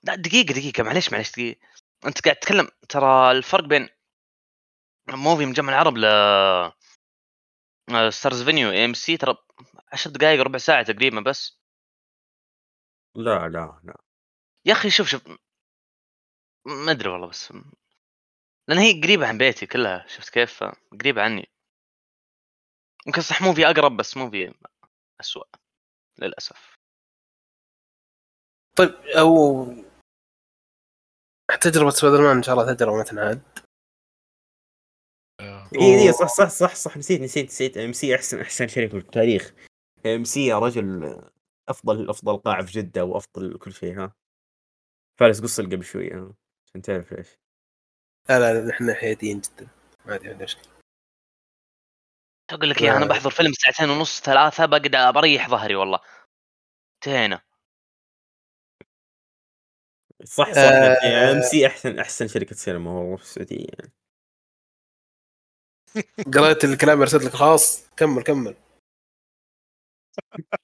لا دقيقة دقيقة معليش معليش دقيقة. أنت قاعد تتكلم ترى الفرق بين Muvi مجمع العرب ل Stars Avenue AMC ترى 10 دقائق ربع ساعة تقريبا بس.
لا لا لا.
يا أخي شوف شوف ما أدري والله بس. لأن هي قريبة عن بيتي كلها شفت كيف؟ قريبة عني. يمكن صح Muvi أقرب بس Muvi اسوء للأسف.
طيب أو تجربة سبايدر مان إن شاء الله تجربة ما تنعاد.
اي اي صح صح صح صح نسيت نسيت نسيت. AMC أحسن أحسن شركه في التاريخ. AMC يا رجل أفضل أفضل قاعه في جدة وأفضل كل شيء ها. فارس قص قبل شوي ها عشان تعرف ليش
لا لا نحن حياديين جدا. ما ادري ليش
أقول لك يا
أنا.
بحضر فيلم ساعتين ونص ثلاثة بقدر بريح ظهري والله. انتهينا.
صح صح.
آه.
AMC أحسن أحسن شركة سينما والله في السعودية يعني.
قريت الكلام اللي أرسلت لك. خلاص كمل كمل.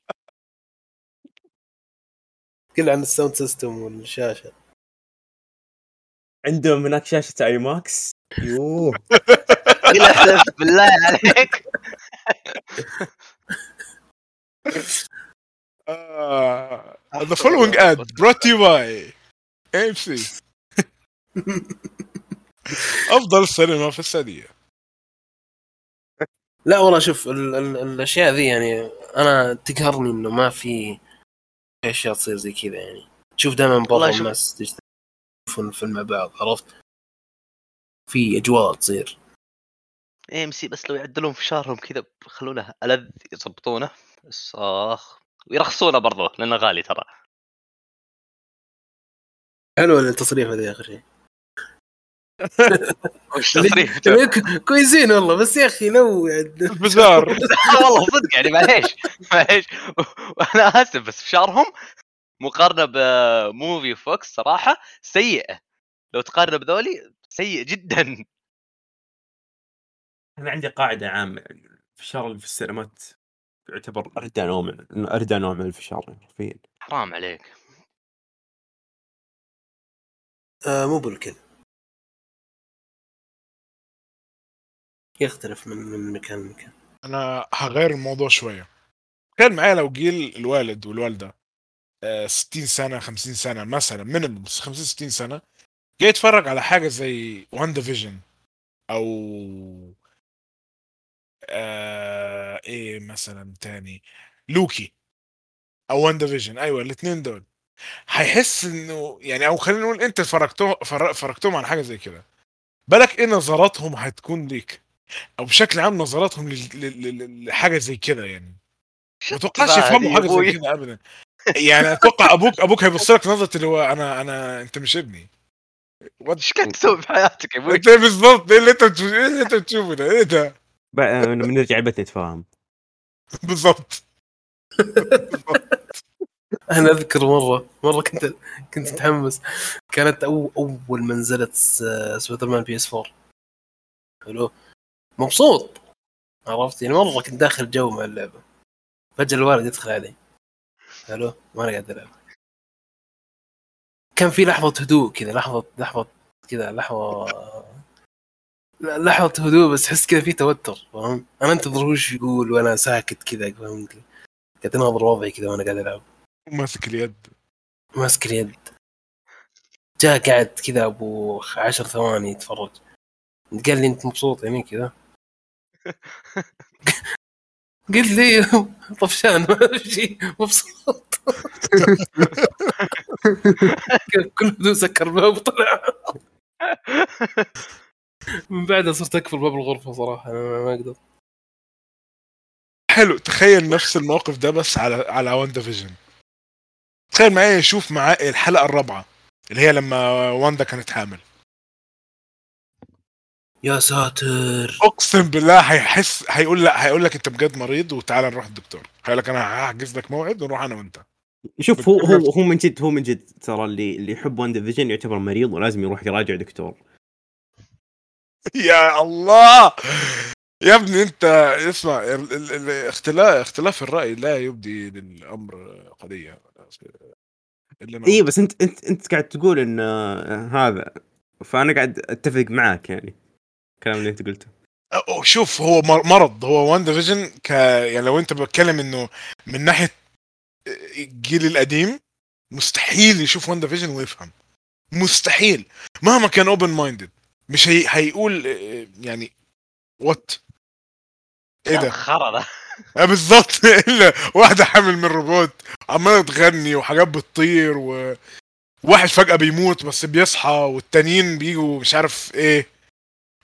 كله عن ال sound system والشاشة.
عندهم هناك شاشة IMAX؟ يوه.
بالله عليك.
آه. The following ad brought to you by AMC أفضل سينما في السعودية.
لا والله شوف ال ال الأشياء ذي يعني أنا تقهرني إنه ما في أشياء تصير زي كذا يعني. تشوف دائما برا
شوف-
الناس يشوفون الفيلم مع بعض عرفت؟ في أجواء تصير.
AMC بس لو يعدلون في شهرهم كذا يخلونه ألذ يظبطونه بس اخ ويرخصونه برضه لأنه غالي ترى.
حلوة التصريف هذه اخر شيء
وش تصريف
يعني كويسين والله بس يا أخي لو يعني
بزار
والله صدق يعني معليش معليش. وأنا آسف بس في شهرهم مقارنة بموفي فوكس صراحة سيئه لو تقارنه بذولي سيء جدا.
أنا عندي قاعدة عامة الفشار اللي في السينمات يعتبر اردى نوع من اردى نوع من الفشار يعني حرفيا.
حرام عليك.
آه مو بالكل يختلف من من مكان لمكان.
أنا هغير الموضوع شوية. تخيل معايا لو جيل الوالد والوالدة آه، 60 سنة 50 سنة مثلا minimum 50 60 سنة جاي يتفرج على حاجة زي WandaVision أو آه إيه مثلا تاني لوكي أو WandaVision أيوه الاثنين دول. هيحس إنه يعني أو خلينا نقول أنت فرجتهم فر- فرجتهم على حاجة زي كده. بالك إيه نظراتهم هتكون ليك؟ أو بشكل عام نظراتهم لل- لل- لل- لحاجة زي كده يعني. ما اتوقعش يفهموا
حاجة
زي؟ كده ابدا. يعني أتوقع أبوك أبوك هيبص لك نظرة اللي هو أنا أنا أنت مش ابني.
إيش قاعد تسوي في حياتك يا أبوي؟
انت بالضبط؟ إيه اللي أنت إيه اللي أنت بتشوفه ده؟ إيه ده؟
بقى لما نرجع البيت نتفاهم
بالضبط.
أنا أذكر مرة مرة كنت كنت متحمس. كانت أو أول ما نزلت س- Spider-Man PS4 حلو؟ مبسوط. عرفت؟ يعني مرة كنت داخل جو مع اللعبة. فجأة الوالد يدخل علي. حلو وأنا قاعد ألعب. كان في لحظة هدوء كذا لحظه لحظة كذا لحظه لحظة هدوء بس أحس كذا في توتر فاهم؟ أنا أنتظر وش يقول وأنا ساكت كذا فهمت؟ قاعد أناظر وضعي كذا وأنا قاعد ألعب.
ماسك اليد.
ماسك اليد. جاء قاعد كذا أبو عشر ثواني يتفرج. قال لي أنت مبسوط يعني كذا. قلت لي طفشان ما شيء مبسوط. كل بدون سكر الباب وطلع من بعدها صرت اقفل باب الغرفة صراحة أنا ما أقدر.
حلو تخيل نفس الموقف ده بس على على وان ديفيجن تخيل معايا شوف معاه الحلقة الرابعة اللي هي لما واندا كانت حامل.
يا ساتر.
أقسم بالله هيحس هيقول لا هيقول لك أنت بجد مريض وتعالى نروح الدكتور. هيقول لك أنا هحجز لك موعد ونروح أنا وأنت.
شوف هو هو هو من جد هو من جد ترى اللي اللي يحب وان ديفيجن يعتبر مريض ولازم يروح يراجع دكتور.
يا الله! يا ابني أنت اسمع ال- ال- ال- اختلاف اختلاف الرأي لا يبدي للأمر قضية.
اي بس أنت أنت أنت قاعد تقول إن آه، هذا فأنا قاعد أتفق معاك يعني. الكلام اللي انت قلته.
أو- شوف هو مر- مرض. هو WandaVision ك يعني لو انت بتكلم انه من ناحية الجيل القديم مستحيل يشوف WandaVision ويفهم. مستحيل. مهما كان open minded مش هي... هيقول أه، يعني what إيه ده؟
خرا ده.
بالظبط إلا واحدة حامل من روبوت عمالة تغني وحاجات بتطير وواحد فجأة بيموت بس بيصحى والتانيين بيجوا مش عارف إيه.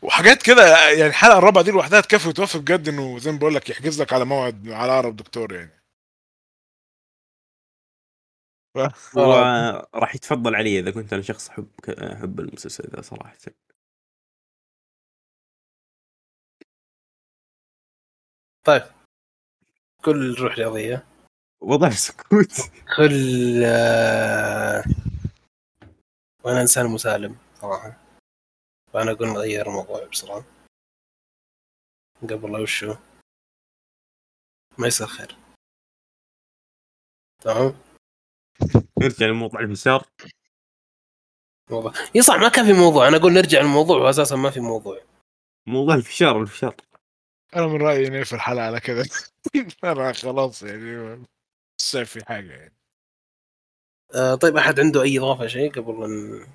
وحاجات كده يعني الحلقة الرابعة دي لوحدها تكفي وتوفي بجد إنه زي ما بقول لك يحجز لك على موعد على أقرب دكتور يعني.
وراح يتفضل علي إذا كنت أنا شخص احب أحب المسلسل ذا صراحة.
طيب. كل روح رياضية.
وضع سكوت.
كل آه، وأنا إنسان مسالم صراحة. فأنا أقول نغير الموضوع بسرعة قبل لا وشو. ما يصير خير. تمام؟
نرجع لموضوع الفشار
موضوع. يصح ما كان في موضوع. أنا أقول نرجع للموضوع واساسا ما في موضوع.
موضوع الفشار الفشار.
أنا من رأيي نقفل الحلقة على كده أنا خلاص يعني شايف في حاجة يعني.
آه طيب أحد عنده أي إضافة شيء قبل ان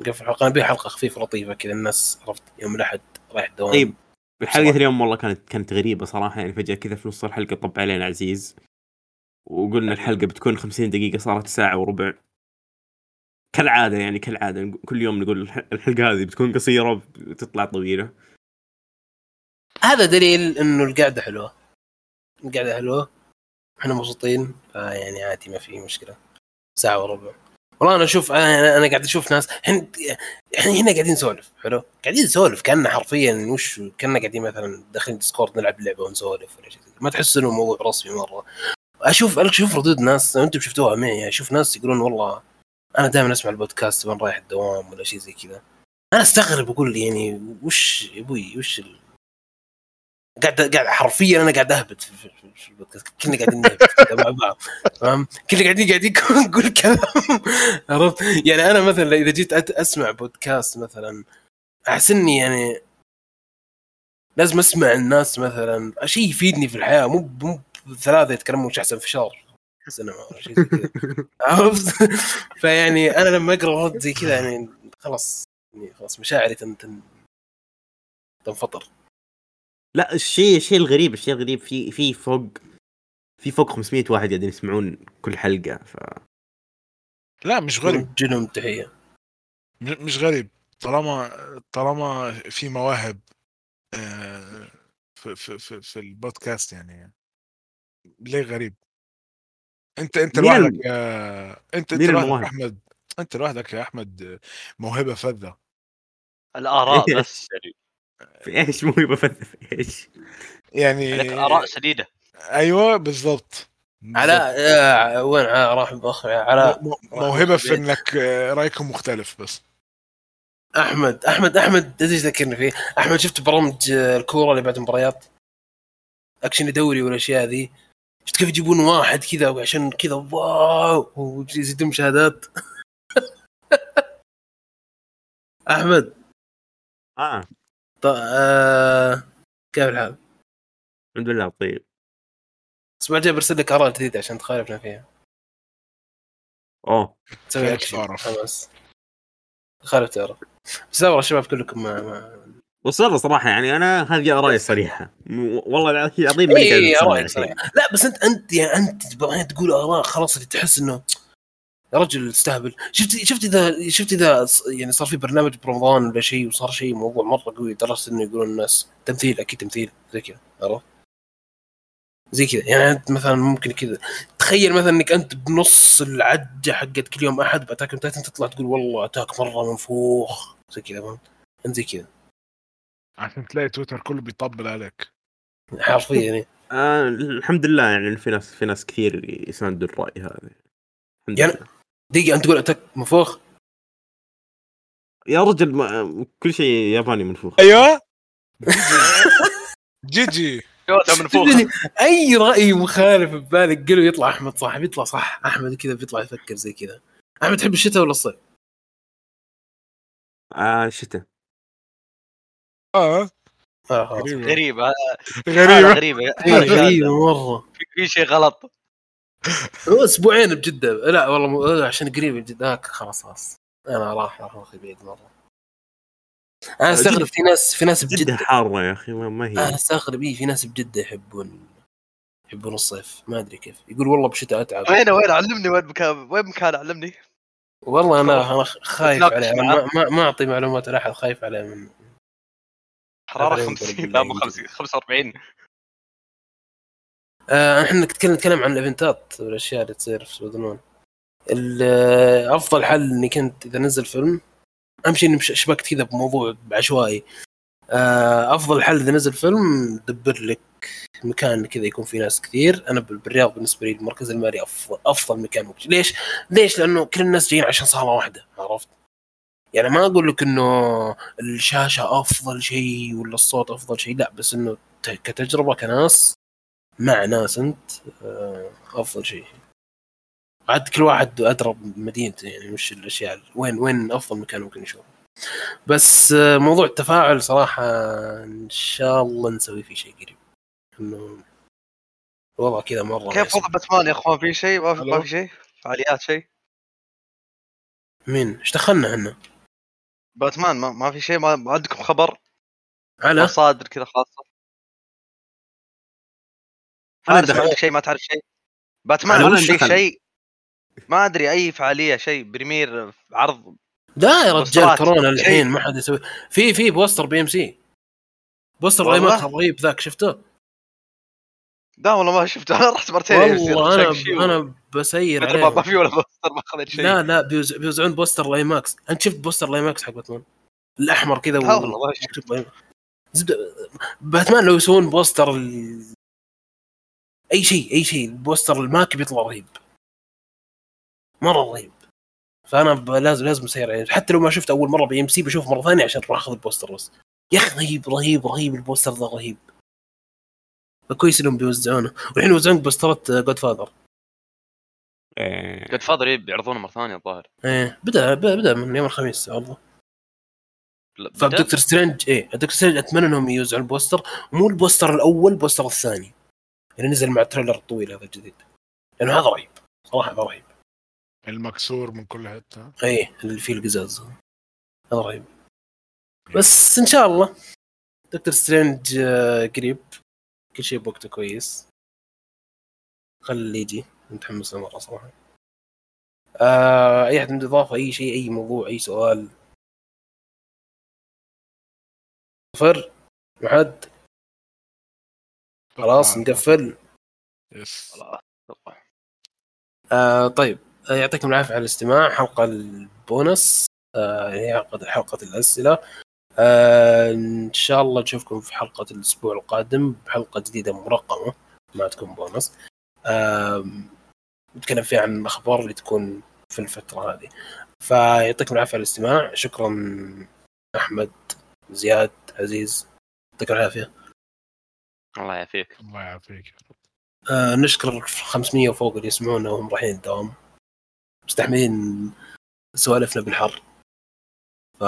نقفل الحلقة نبي حلقة خفيفة لطيفة كذا الناس عرفت يوم الأحد رايح الدوام.
طيب
بصراحة.
اليوم والله كانت كانت غريبة صراحة يعني فجأة كذا في نص الحلقة طب علينا عزيز. وقلنا الحلقة بتكون 50 دقيقة صارت ساعة وربع. كالعادة يعني كالعادة نق- كل يوم نقول الح- الحلقة هذه بتكون قصيرة وتطلع طويلة.
هذا دليل إنه القعدة حلوة. القعدة حلوة. إحنا مبسوطين فيعني عادي ما في مشكلة. ساعة وربع. والله أنا أشوف أنا أنا قاعد أشوف ناس إحنا إحنا هنا قاعدين نسولف حلو قاعدين نسولف كان حرفيا وش كنا قاعدين مثلا داخلين ديسكورد نلعب لعبة ونسولف ولا شيء. ما تحس إنه موضوع رسمي مرة أشوف أشوف ردود ناس أنتم شفتوها معي أشوف ناس يقولون والله أنا دائما أسمع البودكاست وأنا رايح الدوام ولا شيء زي كذا أنا أستغرب أقول يعني وش يا أبوي وش. قاعد قاعد حرفيا أنا قاعد أهبط في, في, في, في البودكاست. كلنا قاعدين نهبط مع بعض. فاهم؟ كلنا قاعدين قاعدين نقول كلام. عرفت؟ يعني أنا مثلا إذا جيت أسمع بودكاست مثلا أحس إني يعني لازم أسمع الناس مثلا. شيء يفيدني في الحياة. مو مو ثلاثة يتكلمون وش أحسن شيء زي كذا. عرفت؟ فيعني أنا لما أقرأ رد زي كذا يعني خلاص. يعني خلاص مشاعري تن تن تنفطر.
لا الشيء الشيء الغريب الشيء الغريب في في فوق في فوق 500 واحد قاعدين يسمعون كل حلقة ف
لا مش غريب.
جنهم تحيه
مش غريب. طالما طالما في مواهب آه، في في في, في البودكاست يعني ليه غريب؟ انت انت لوحدك يا انت انت لوحدك أحمد. انت لوحدك يا أحمد موهبة فذة.
الآراء بس يعني
في إيش؟ مو يبغى في إيش.
يعني
عندك آراء سديدة.
أيوه بالضبط.
علاء آه، وين علاء راح باخ علاء
موهبة في. إنك آه، رأيكم مختلف بس.
أحمد أحمد أحمد تدري إيش ذكرني فيه؟ أحمد شفت برامج آه، الكورة اللي بعد المباريات؟ أكشن دوري والأشياء ذي شفت كيف يجيبون واحد كذا عشان كذا wow ويزيدون مشاهدات أحمد.
آه.
ط... آه... كيف الحال؟
الحمد لله طيب
الأسبوع الجاي برسل لك اراء جديدة عشان تخالفنا فيها.
أوه.
تسوي اكشن. حماس خالف تعرف بس لا والله الشباب كلكم ما, ما...
وصر صراحة يعني أنا هذه ارائي الصريحة. م- والله العظيم أتسمع
اراء
الحين.
صريحه لا بس انت أنت يعني أنت تقول أراء خلاص اللي تحس إنه يا رجل تستهبل شفت شفت اذا شفت إذا ص- يعني صار في برنامج برمضان ولا شيء وصار شيء موضوع مرة قوي لدرجه إنه يقولون الناس تمثيل أكيد تمثيل زي كذا عرفت؟ زي كذا يعني أنت مثلا ممكن كذا تخيل مثلا إنك أنت بنص العجه حقت كل يوم أحد بأتاك تايتن تطلع تقول والله أتاك مرة منفوخ زي كذا فهمت؟ أنت زي كذا
عشان تلاقي تويتر كله بيطبل عليك
حرفيا يعني.
آه الحمد لله يعني في ناس في ناس كثير يساندوا الرأي هذا الحمد
يعني-
لله.
دقيقة أنت تقول اتك منفوخ؟
يا رجل ما كل شيء ياباني منفوخ.
أيوه. جيجي
تدري؟ أي رأي مخالف ببالك؟ قله يطلع أحمد صح بيطلع صح. أحمد كذا بيطلع يفكر زي كذا. أحمد تحب الشتاء ولا الصيف؟
آه شتاء.
آه.
آه خلاص.
غريبة
غريبه
غريبة
غريبه
غريبة مرة.
في- في شيء غلط.
هو أسبوعين بجدة. لا والله عشان قريب من جدة. آه خلاص خلاص. أنا راح راح أخي بعيد مرة. أنا أستغرب في ناس في ناس بجدة.
حارة يا أخي ما, ما
أنا
هي
أستغرب إيه في ناس بجدة يحبون يحبون الصيف. ما أدري كيف. يقول والله بشتاء أتعب.
وين وين؟ علمني وين مكان وين مكان علمني.
والله أنا أنا خايف عليه. ما, ما, ما أعطي معلومات لاحد خايف عليه من
حرارة
أبراهيم
50
قرب
لا مو
الله
50 45
آه إحنا نتكلم نتكلم عن الإيفنتات والأشياء اللي تصير في سبايدر آه، أفضل حل انك انت إذا نزل فيلم أهم شيء إني شبكت كذا بموضوع عشوائي آه، أفضل حل إذا نزل فيلم دبر لك مكان كذا يكون فيه ناس كثير أنا بال- بالرياض بالنسبة لي المركز المالي افضل أفضل مكان ممكن. ليش؟ ليش؟ لأنه كل الناس جايين عشان صالة واحدة عرفت؟ يعني ما أقول لك إنه الشاشة أفضل شيء ولا الصوت أفضل شيء لا بس إنه كتجربة كناس مع ناس انت آه، أفضل شيء. عاد كل واحد ادرى بمدينته يعني مش الأشياء وين وين أفضل مكان ممكن يشوفه. بس آه، موضوع التفاعل صراحة إن شاء الله نسوي فيه شيء قريب. إنه الوضع كذا مرة
كيف. وضع باتمان يا أخوان؟ في شيء؟ ما في, ما
ألو؟
في شيء؟ فعاليات شيء؟
مين؟ إيش دخلنا إحنا؟
باتمان ما, ما في شيء؟ ما, عندكم خبر؟
على؟
مصادر كذا
خاصة؟
فارس عندك شيء ما تعرف شيء باتمان في
دخل.
شيء ما أدري أي فعالية شيء بريمير عرض
لا يا رجال. كورونا
شيء.
الحين ما حد يسوي في في بوستر بي إم سي بوستر؟ ريماك رهيب ذاك شفته
لا والله ما شفته أنا رحت مرتين
والله أنا
شيء
أنا بسير
مدري ما
عليه
في ولا بوستر ما خذيت شيء
لا لا بيوز- بيوزعون بوستر لايماكس أنت شفت بوستر لايماكس حق باتمان الأحمر كذا
لا والله ما شفت.
زبده باتمان لو يسوون بوستر. أي شيء أي شيء. ال poster ال IMAX بيطلع رهيب. مرة رهيب. فأنا ب- لازم لازم أسير. عليه حتى لو ما شفت أول مرة بي ام سي بشوف مرة ثانية عشان أروح أخذ ال poster بس. يا أخي رهيب رهيب رهيب ال poster ذا رهيب. كويس إنهم بيوزعونه. والحين يوزعون بوسترات
Godfather. Godfather بيعرضونه مرة ثانية الظاهر.
إيه. بدا بدا من يوم الخميس
بدأ؟
فدكتور سترينج إيه دكتور سترينج أتمنى إنهم يوزعون ال poster مو ال poster الأول ال poster الثاني. اللي نزل مع ال trailer الطويل هذا الجديد. لأنه هذا رهيب. صراحة هذا رهيب.
المكسور من كل حتة.
إيه اللي فيه القزاز. هذا رهيب. بس إن شاء الله دكتور سترينج آه، قريب. كل شيء بوقته كويس. خلي يجي. متحمس مره صراحة. آه أي أحد عنده إضافة؟ أي شيء؟ أي موضوع؟ أي سؤال؟ فر ما حد خلاص نقفل.
yes.
آه طيب. آه يعطيكم العافية على الاستماع. حلقة البونس. آه هي حلقه الأسئلة. آه إن شاء الله نشوفكم في حلقة الأسبوع القادم. بحلقه جديدة مرقمة ما تكون بونس. آه نتكلم فيها عن الاخبار اللي تكون في الفترة هذه. فيعطيكم العافية على الاستماع. شكرا أحمد زياد عزيز. يعطيكم العافية.
الله يعافيك.
الله يعافيك.
آه نشكر 500 وفوق اللي يسمعونا وهم رايحين الدوام مستحملين سوالفنا بالحر. ف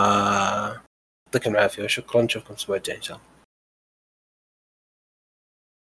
يعطيكم العافية وشكرا نشوفكم الأسبوع الجاي إن شاء الله.